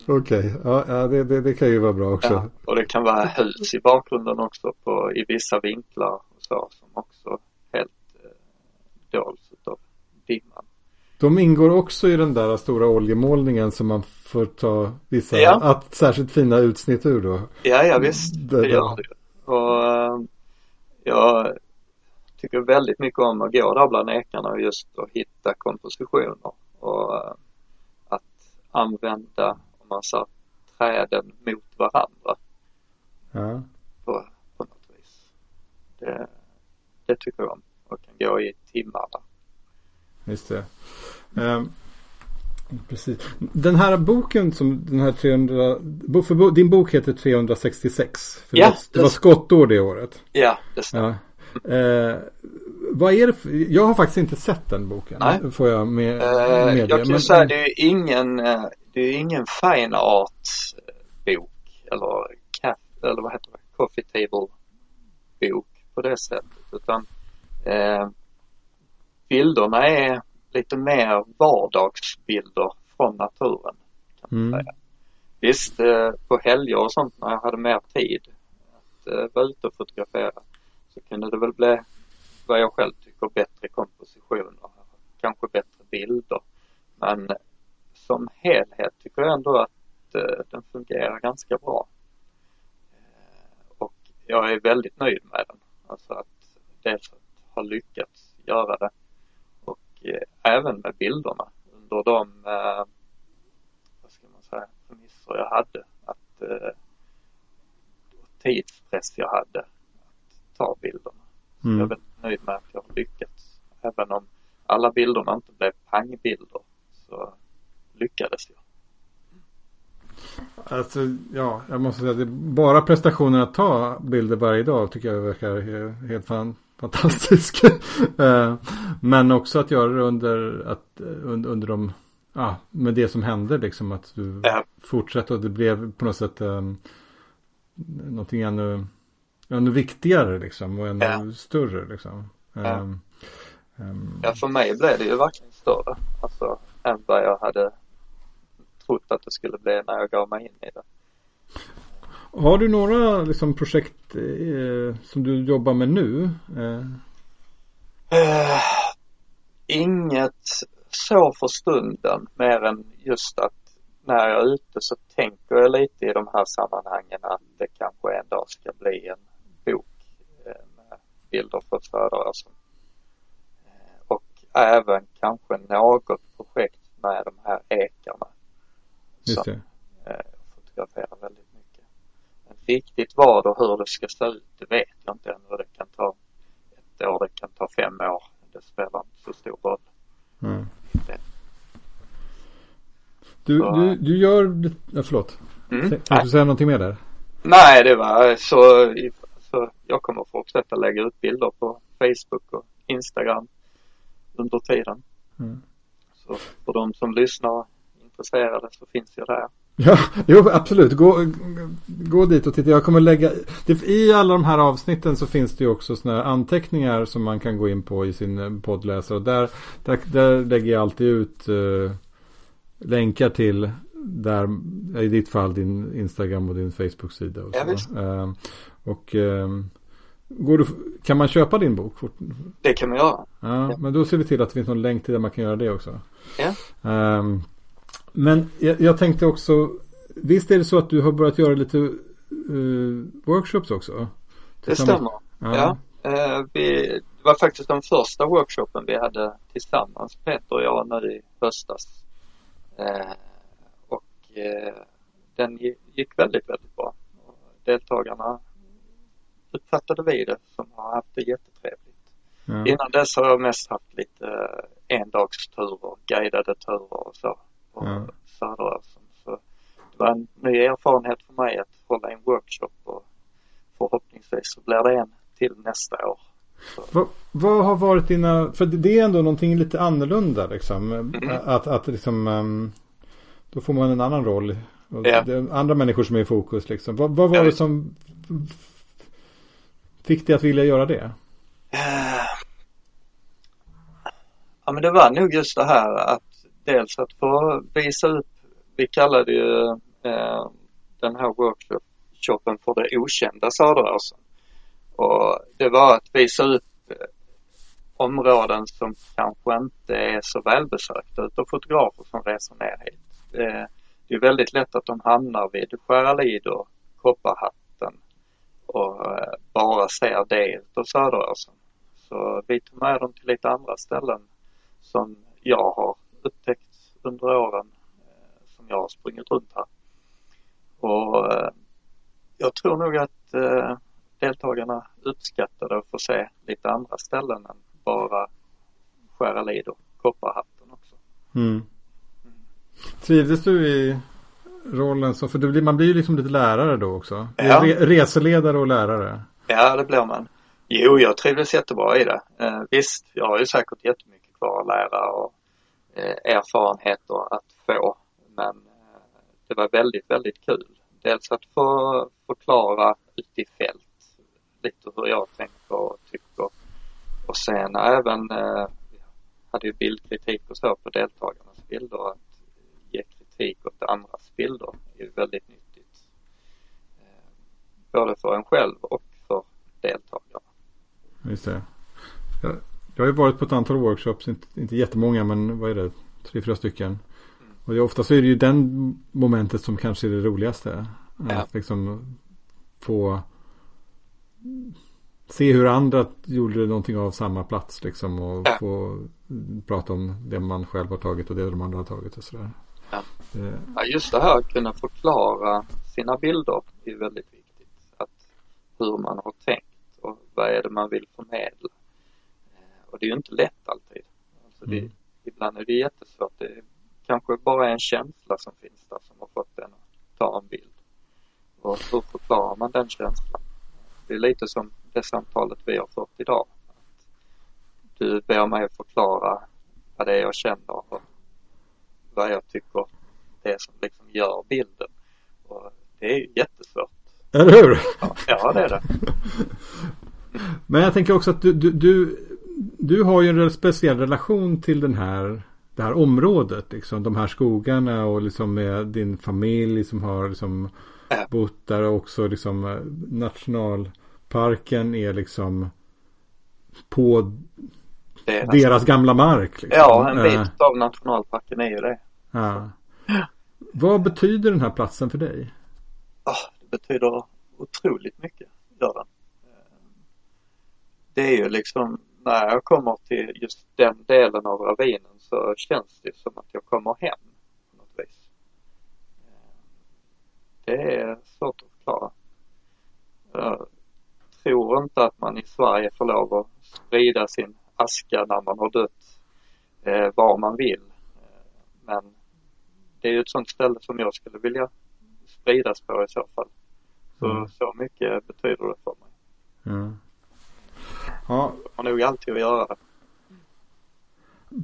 Okej, ja, ja det, det, det kan ju vara bra också. Ja, och det kan vara hus i bakgrunden också på, i vissa vinklar och så som också helt eh, dols av dimman. De ingår också i den där stora oljemålningen som man får ta vissa Ja. att, särskilt fina utsnitt ur då. Ja, ja visst, Det- det gör det. Och eh, jag tycker väldigt mycket om att gå där bland ekarna och just att hitta kompositioner och eh, att använda, om man säger, träden mot varandra Ja. på, på något vis. Det, det tycker jag om och kan gå i timmar där. Just det. Ehm, precis. Den här boken som den här 300, bo- för din bok heter 366. För Ja, det, var- det var skottår det året. Ja, det stämmer. Ja. Eh, vad är det för, jag har faktiskt inte sett den boken. Nej. Får jag med, Eh, medge. jag kan Men- säga det är ingen, eh, det är ingen fine art eh, bok eller, eller vad heter det, coffee table bok på det sättet utan eh, bilderna är lite mer vardagsbilder från naturen. Kan man Mm. säga. Visst, eh, på helger och sånt när jag hade mer tid att eh, vara ute och fotografera så kunde det väl bli vad jag själv tycker bättre kompositioner, kanske bättre bilder. Men som helhet tycker jag ändå att eh, den fungerar ganska bra. Eh, och jag är väldigt nöjd med den. Alltså att dels att ha lyckats göra det och eh, även med bilderna under de, eh, vad ska man säga, premisser jag hade. Att eh, tidspress jag hade att ta bilderna. Så Mm. Jag är väldigt nöjd med att jag har lyckats. Även om alla bilderna inte blev pangbilder så lyckades jag. Alltså, ja, jag måste säga att det, bara prestationen att ta bilder varje dag tycker jag verkar he- helt fan, fantastisk. (laughs) Eh, Men också att göra det under, att, eh, under, under de, ja, med det som hände liksom. Att du Ja. fortsatte och det blev på något sätt um, någonting ännu, ännu viktigare liksom. Och ännu Ja. större liksom. Ja. Ehm, Ja, för mig blev det ju verkligen större. Alltså än vad jag hade trott att det skulle bli när jag gav mig in i det. Har du några liksom, projekt eh, som du jobbar med nu? Eh, Eh, inget så för stunden mer än just att när jag är ute så tänker jag lite i de här sammanhangen att det kanske en dag ska bli en bok eh, med bilder från Söderösen. Eh, och även kanske något projekt med de här ekarna. just som det. eh, fotograferar väldigt mycket. Men riktigt vad och hur det ska se ut, det vet jag inte ännu. Det kan ta ett år, det kan ta fem år. Det spelar inte så stor roll. Mm. Du, Så- du, du gör, ja, förlåt. Mm. Kan Nej. du säga någonting mer där? Nej, det var så, så jag kommer fortsätta lägga ut bilder på Facebook och Instagram under tiden. Mm. Så för de som lyssnar och är intresserade så finns jag där. (laughs) Ja, jo, absolut. Gå, gå dit och titta. Jag kommer lägga... I alla de här avsnitten så finns det ju också sådana här anteckningar som man kan gå in på i sin eh, poddläsare. Och där, där, där lägger jag alltid ut uh, länkar till där, i ditt fall din Instagram och din Facebook-sida. Och, ja, uh, och uh, går du, kan man köpa din bok? Det kan man göra. Ja, ja, men då ser vi till att det finns någon länk till där man kan göra det också. Ja. Um, men jag, jag, tänkte också, visst är det så att du har börjat göra lite uh, workshops också? Det stämmer. Ja. Uh, vi, det var faktiskt den första workshopen vi hade tillsammans, Peter och jag, nu i höstas. Uh, och den gick väldigt, väldigt bra. Och deltagarna uppfattade vi det som har haft det jättetrevligt. Ja. Innan dess har jag mest haft lite endagsturer, guidade turer och så på ja. Söderösen. Så det var en ny erfarenhet för mig att hålla en workshop och förhoppningsvis så blir det en till nästa år. Vad, vad, har varit dina, för det är ändå någonting lite annorlunda liksom. Mm. Att, att liksom, um, då får man en annan roll. Ja. Andra människor som är i fokus liksom. Vad, vad var ja. det som fick dig att vilja göra det? Ja men det var nog just det här att dels att få visa upp, vi kallade ju eh, den här workshopen för det okända Söderösen. Och det var att visa upp eh, områden som kanske inte är så välbesökta utav fotografer som reser ner hit. Eh, det är väldigt lätt att de hamnar vid Skäralid och Kopparhatten och eh, bara ser det utav Söderåsen. Så vi tog med dem till lite andra ställen som jag har upptäckt under åren eh, som jag har sprungit runt här. Och eh, jag tror nog att eh, deltagarna uppskattade att få se lite andra ställen än bara Skäralid och Kopparhatten också. Mm. Trivdes du i rollen så, för blir, man blir ju liksom lite lärare då också. Ja. Re, reseledare och lärare. Ja, det blir man. Jo, jag trivdes jättebra i det. Eh, visst, jag har ju säkert jättemycket kvar att lära och Eh, erfarenheter att få. Men eh, det var väldigt, väldigt kul. Dels att få förklara ute i fält lite hur jag tänker och tycker. Och sen även, eh, hade ju bildkritik och så på deltagarnas bilder. Att kritik åt andras bilder är väldigt nyttigt. Både för en själv och för deltagarna. Just det. Jag har ju varit på ett antal workshops, inte, inte jättemånga men vad är det, tre, fyra stycken. Och ofta så är det ju den momentet som kanske är det roligaste. Ja. Att liksom få se hur andra gjorde någonting av samma plats liksom och ja. få prata om det man själv har tagit och det de andra har tagit och sådär. Ja. Ja, just det här att kunna förklara sina bilder är väldigt viktigt. Att hur man har tänkt och vad är det man vill förmedla. Och det är ju inte lätt alltid. Alltså det, mm. Ibland är det jättesvårt. Det kanske bara är en känsla som finns där som har fått en att ta en bild. Och hur förklarar man den känslan? Det är lite som det samtalet vi har fört idag. Att du ber mig förklara vad det är jag känner och vad jag tycker det som liksom gör bilden. Och det är ju jättesvårt. Eller hur? Ja, ja det är det. (laughs) Men jag tänker också att du, du, du du har ju en speciell relation till den här, det här området. Liksom, de här skogarna och liksom med din familj som har liksom bott där också. Liksom, eh, nationalparken är liksom på är deras gamla mark. Liksom. Ja, en bit uh, av nationalparken är ju det. Ja. Vad betyder den här platsen för dig? Ah, det betyder otroligt mycket, gör den. Eh, det är ju liksom när jag kommer till just den delen av ravinen så känns det som att jag kommer hem på något vis. Eh, det är svårt att förklara. Jag tror inte att man i Sverige får lov att sprida sin aska när man har dött eh, var man vill. Men det är ju ett sånt ställe som jag skulle vilja spridas på i så fall. Så, mm. så mycket betyder det för mig. Mm. Ja. Har nog alltid att göra det.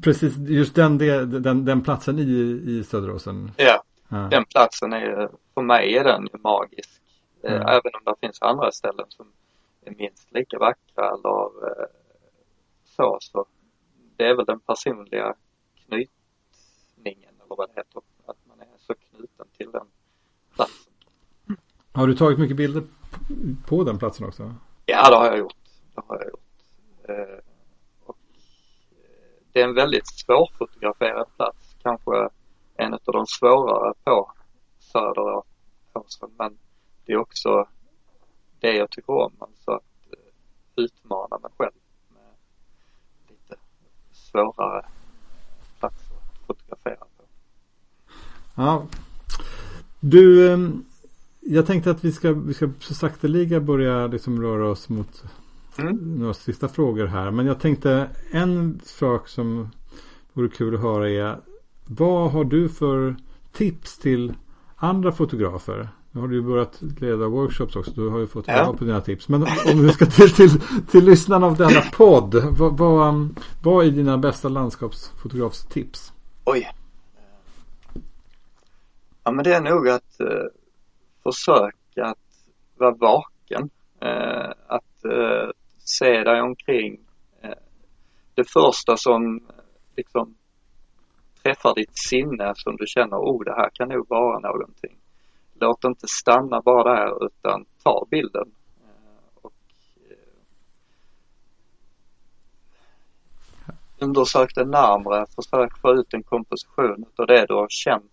Precis, just den, den, den platsen i, i Söderåsen. Ja, ja, den platsen är, för mig är den ju magisk. Mm. Även om det finns andra ställen som är minst lika vackra eller eh, så, så det är väl den personliga knytningen eller vad det heter, att man är så knuten till den platsen. Har du tagit mycket bilder på den platsen också? Ja, det har jag gjort. Det har jag gjort. Eh, och eh, det är en väldigt svårfotograferad plats, kanske en av de svårare på Söder men det är också det jag tycker om, alltså att eh, utmana mig själv med lite svårare platser att fotografera. Ja. Du, ehm, jag tänkte att vi ska, vi ska så sakteliga börja liksom röra oss mot mm. några sista frågor här. Men jag tänkte en sak som vore kul att höra är vad har du för tips till andra fotografer? Nu har du ju börjat leda workshops också. Du har ju fått ja. på dina tips. Men om vi ska till, till, till lyssnarna av denna podd. Vad, vad, vad är dina bästa landskapsfotografstips? Oj. Ja men det är nog att eh, försöka att vara vaken. Eh, att eh, se dig omkring. Eh, det första som liksom träffar ditt sinne som du känner, oh det här kan nog vara någonting. Låt inte stanna bara där utan ta bilden. Eh, och, eh, undersök det närmre, försök få ut en komposition av det du har känt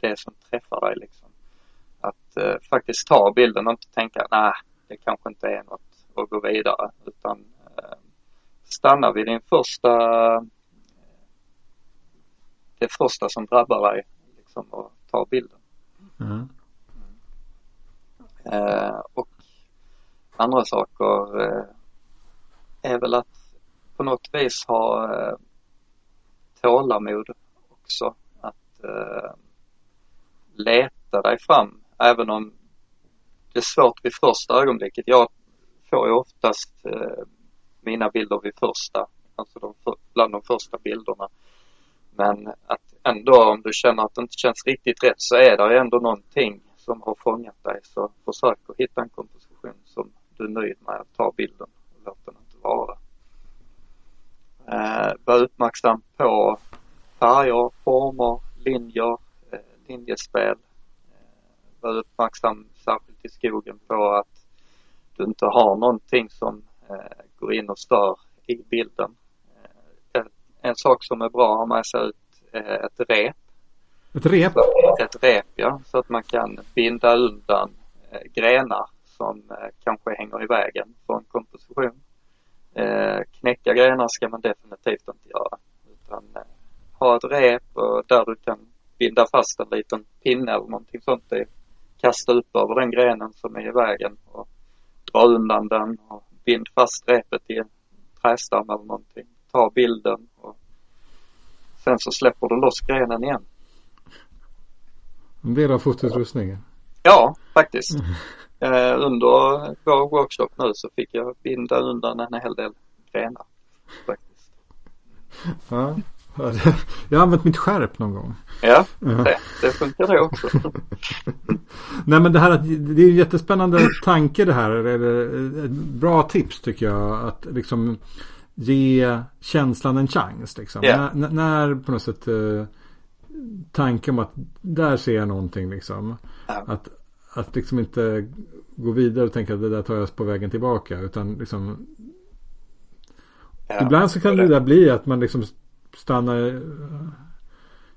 det som träffar dig liksom. Att eh, faktiskt ta bilden och inte tänka, nej det kanske inte är något att gå vidare utan eh, stanna vid din första det första som drabbar dig liksom och ta bilden. Mm. Eh, och andra saker eh, är väl att på något vis ha eh, tålamod också. Eh, leta dig fram även om det är svårt vid första ögonblicket. Jag får ju oftast eh, mina bilder vid första, alltså de, bland de första bilderna. Men att ändå om du känner att det inte känns riktigt rätt så är det ändå någonting som har fångat dig. Så försök att hitta en komposition som du är nöjd med att ta bilden och låt den inte vara. Eh, var uppmärksam på färger, former, linjer, eh, linjespel. Eh, var uppmärksam särskilt i skogen på att du inte har någonting som eh, går in och stör i bilden. Eh, en sak som är bra att ha med sig ut Eh, ett rep. Ett rep? Ett rep ja, så att man kan binda undan eh, grenar som eh, kanske hänger i vägen för en komposition. Knäcka grenar ska man definitivt inte göra utan ha ett rep där du kan binda fast en liten pinne eller någonting sånt i. Kasta upp över den grenen som är i vägen och dra undan den och bind fast repet i en trästam eller någonting. Ta bilden och Sen så släpper du loss grenen igen. En del av fotoutrustningen? Ja, faktiskt. (laughs) eh, under vår workshop nu så fick jag binda undan en hel del grenar. Faktiskt. Ja, (laughs) jag har använt mitt skärp någon gång. Ja, det, det funkar det också. (laughs) Nej men det här att det är en jättespännande tanke det här. Eller ett bra tips tycker jag. Att liksom ge känslan en chans. Liksom. Yeah. När, när, på något sätt eh, tanken om att där ser jag någonting liksom. Yeah. Att, att liksom inte gå vidare och tänka att det där tar jag på vägen tillbaka. Utan liksom. Yeah. Ibland så kan det där bli att man liksom stannar eh,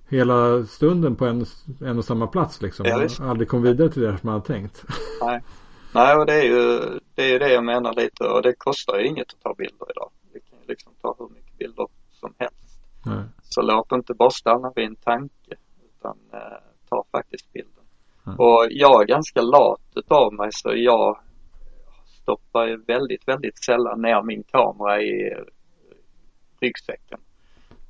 hela stunden på en, en och samma plats liksom. Ja, aldrig kom vidare till det som man hade tänkt. Nej. Nej, och det är ju det, är det jag menar lite och det kostar ju inget att ta bilder idag liksom ta hur mycket bilder som helst. Nej. Så låt inte bara stanna vid en tanke utan eh, ta faktiskt bilden. Nej. Och jag är ganska lat utav mig så jag stoppar ju väldigt, väldigt sällan ner min kamera i ryggsäcken.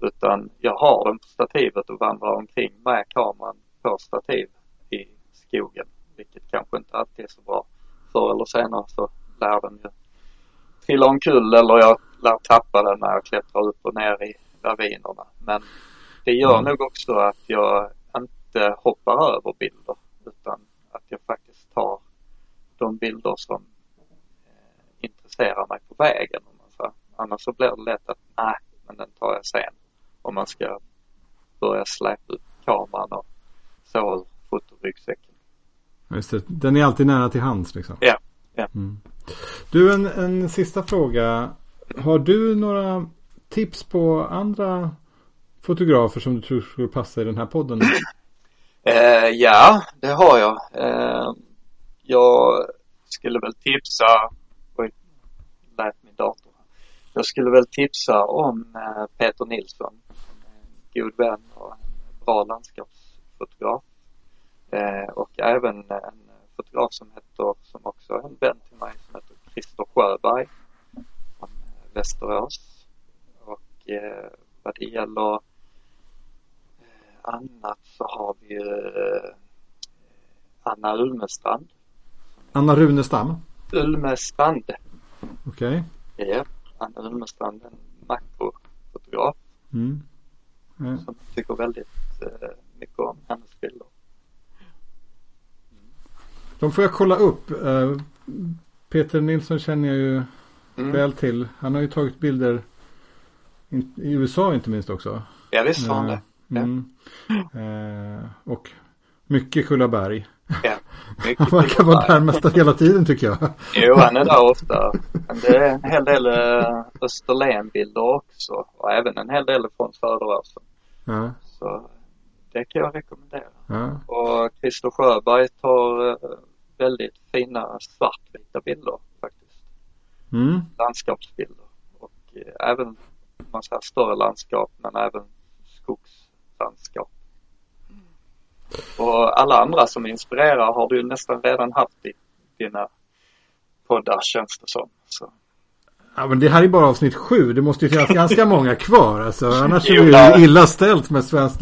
Utan jag har den på stativet och vandrar omkring med kameran på stativ i skogen vilket kanske inte alltid är så bra. Förr eller senare så lär den ju trilla omkull eller jag lär tappa den när jag klättrar upp och ner i ravinerna. Men det gör mm. nog också att jag inte hoppar över bilder utan att jag faktiskt tar de bilder som eh, intresserar mig på vägen. Om man säger. Annars så blir det lätt att nej, men den tar jag sen. Om man ska börja släpa upp kameran och så ur fotoryggsäcken. Just det. Den är alltid nära till hands liksom. Ja. ja. Mm. Du, en, en sista fråga. Har du några tips på andra fotografer som du tror skulle passa i den här podden? (clears throat) Eh, ja, det har jag. Eh, jag skulle väl tipsa, oj, lät min dator. Jag skulle väl tipsa om eh, Peter Nilsson, god vän och en bra landskapsfotograf. Eh, och även en fotograf som heter, som också är en vän till mig, som heter Christer Sjöberg från Västerås. Och eh, vad det gäller annat så har vi ju Anna Ulmestrand Anna Runestam? Ulmestrand. Okej. Okay. Ja, Anna Ulmestrand, en makrofotograf. Mm. Ja. Som tycker väldigt eh, mycket om hennes bilder. De får jag kolla upp. Uh, Peter Nilsson känner jag ju mm. väl till. Han har ju tagit bilder i USA inte minst också. Ja visst har han det. Ja. Mm. Uh, och mycket Kullaberg. Ja, han verkar vara där mesta hela tiden tycker jag. Jo, han är där ofta. Men det är en hel del uh, Österlenbilder också. Och även en hel del från Söderåsen. Ja. Så det kan jag rekommendera. Ja. Och Christer Sjöberg tar uh, väldigt fina svartvita bilder faktiskt. Mm. Landskapsbilder. Och uh, även man säger, större landskap men även skogslandskap. Och alla andra som inspirerar har du nästan redan haft i dina poddar känns det som. Så. Ja men det här är bara avsnitt sju. Det måste ju finnas (laughs) ganska många kvar. Alltså, annars är det ju illa ställt med svenskt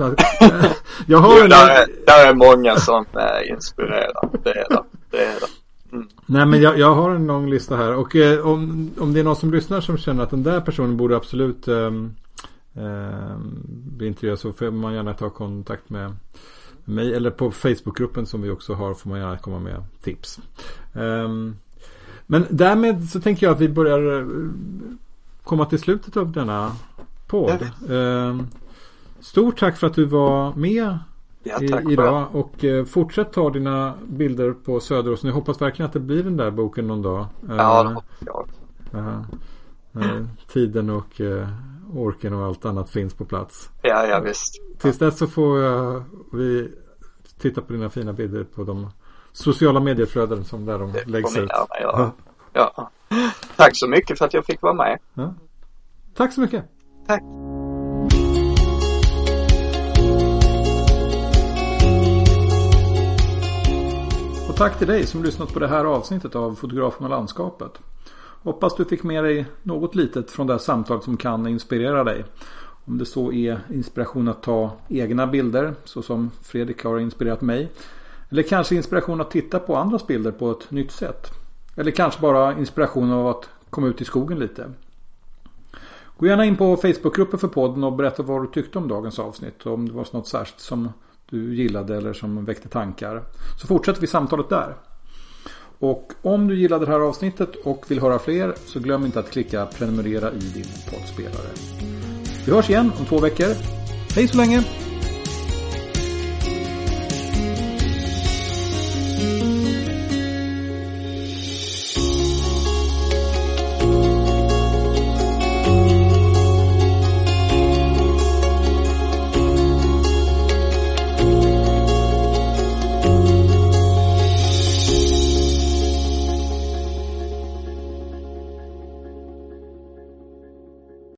Jag har jo, där, är, där är många som är inspirerar. Det är det. det, är det. Mm. Nej men jag, jag, har en lång lista här. Och eh, om, om det är någon som lyssnar som känner att den där personen borde absolut eh, eh, bli intervjuad så får man gärna ta kontakt med mig eller på Facebookgruppen som vi också har får man gärna komma med tips. Um, men därmed så tänker jag att vi börjar eh, komma till slutet av denna podd. Um, stort tack för att du var med ja, idag och uh, fortsätt ta dina bilder på Söderåsen. Jag hoppas verkligen att det blir den där boken någon dag. Ja, uh, uh, uh, tiden och orken och allt annat finns på plats. Ja, ja visst. Tills dess så får jag, vi titta på dina fina bilder på de sociala medieflöden som där de det läggs ut. Ja. ja. Tack så mycket för att jag fick vara med. Ja. Tack så mycket. Tack. Och tack till dig som lyssnat på det här avsnittet av Fotografen och landskapet. Hoppas du fick med dig något litet från det här samtalet som kan inspirera dig. Om det så är inspiration att ta egna bilder så som Fredrik har inspirerat mig. Eller kanske inspiration att titta på andras bilder på ett nytt sätt. Eller kanske bara inspiration av att komma ut i skogen lite. Gå gärna in på Facebookgruppen för podden och berätta vad du tyckte om dagens avsnitt. Om det var något särskilt som du gillade eller som väckte tankar. Så fortsätter vi samtalet där. Och om du gillade det här avsnittet och vill höra fler så glöm inte att klicka prenumerera i din poddspelare. Vi hörs igen om två veckor. Hej så länge!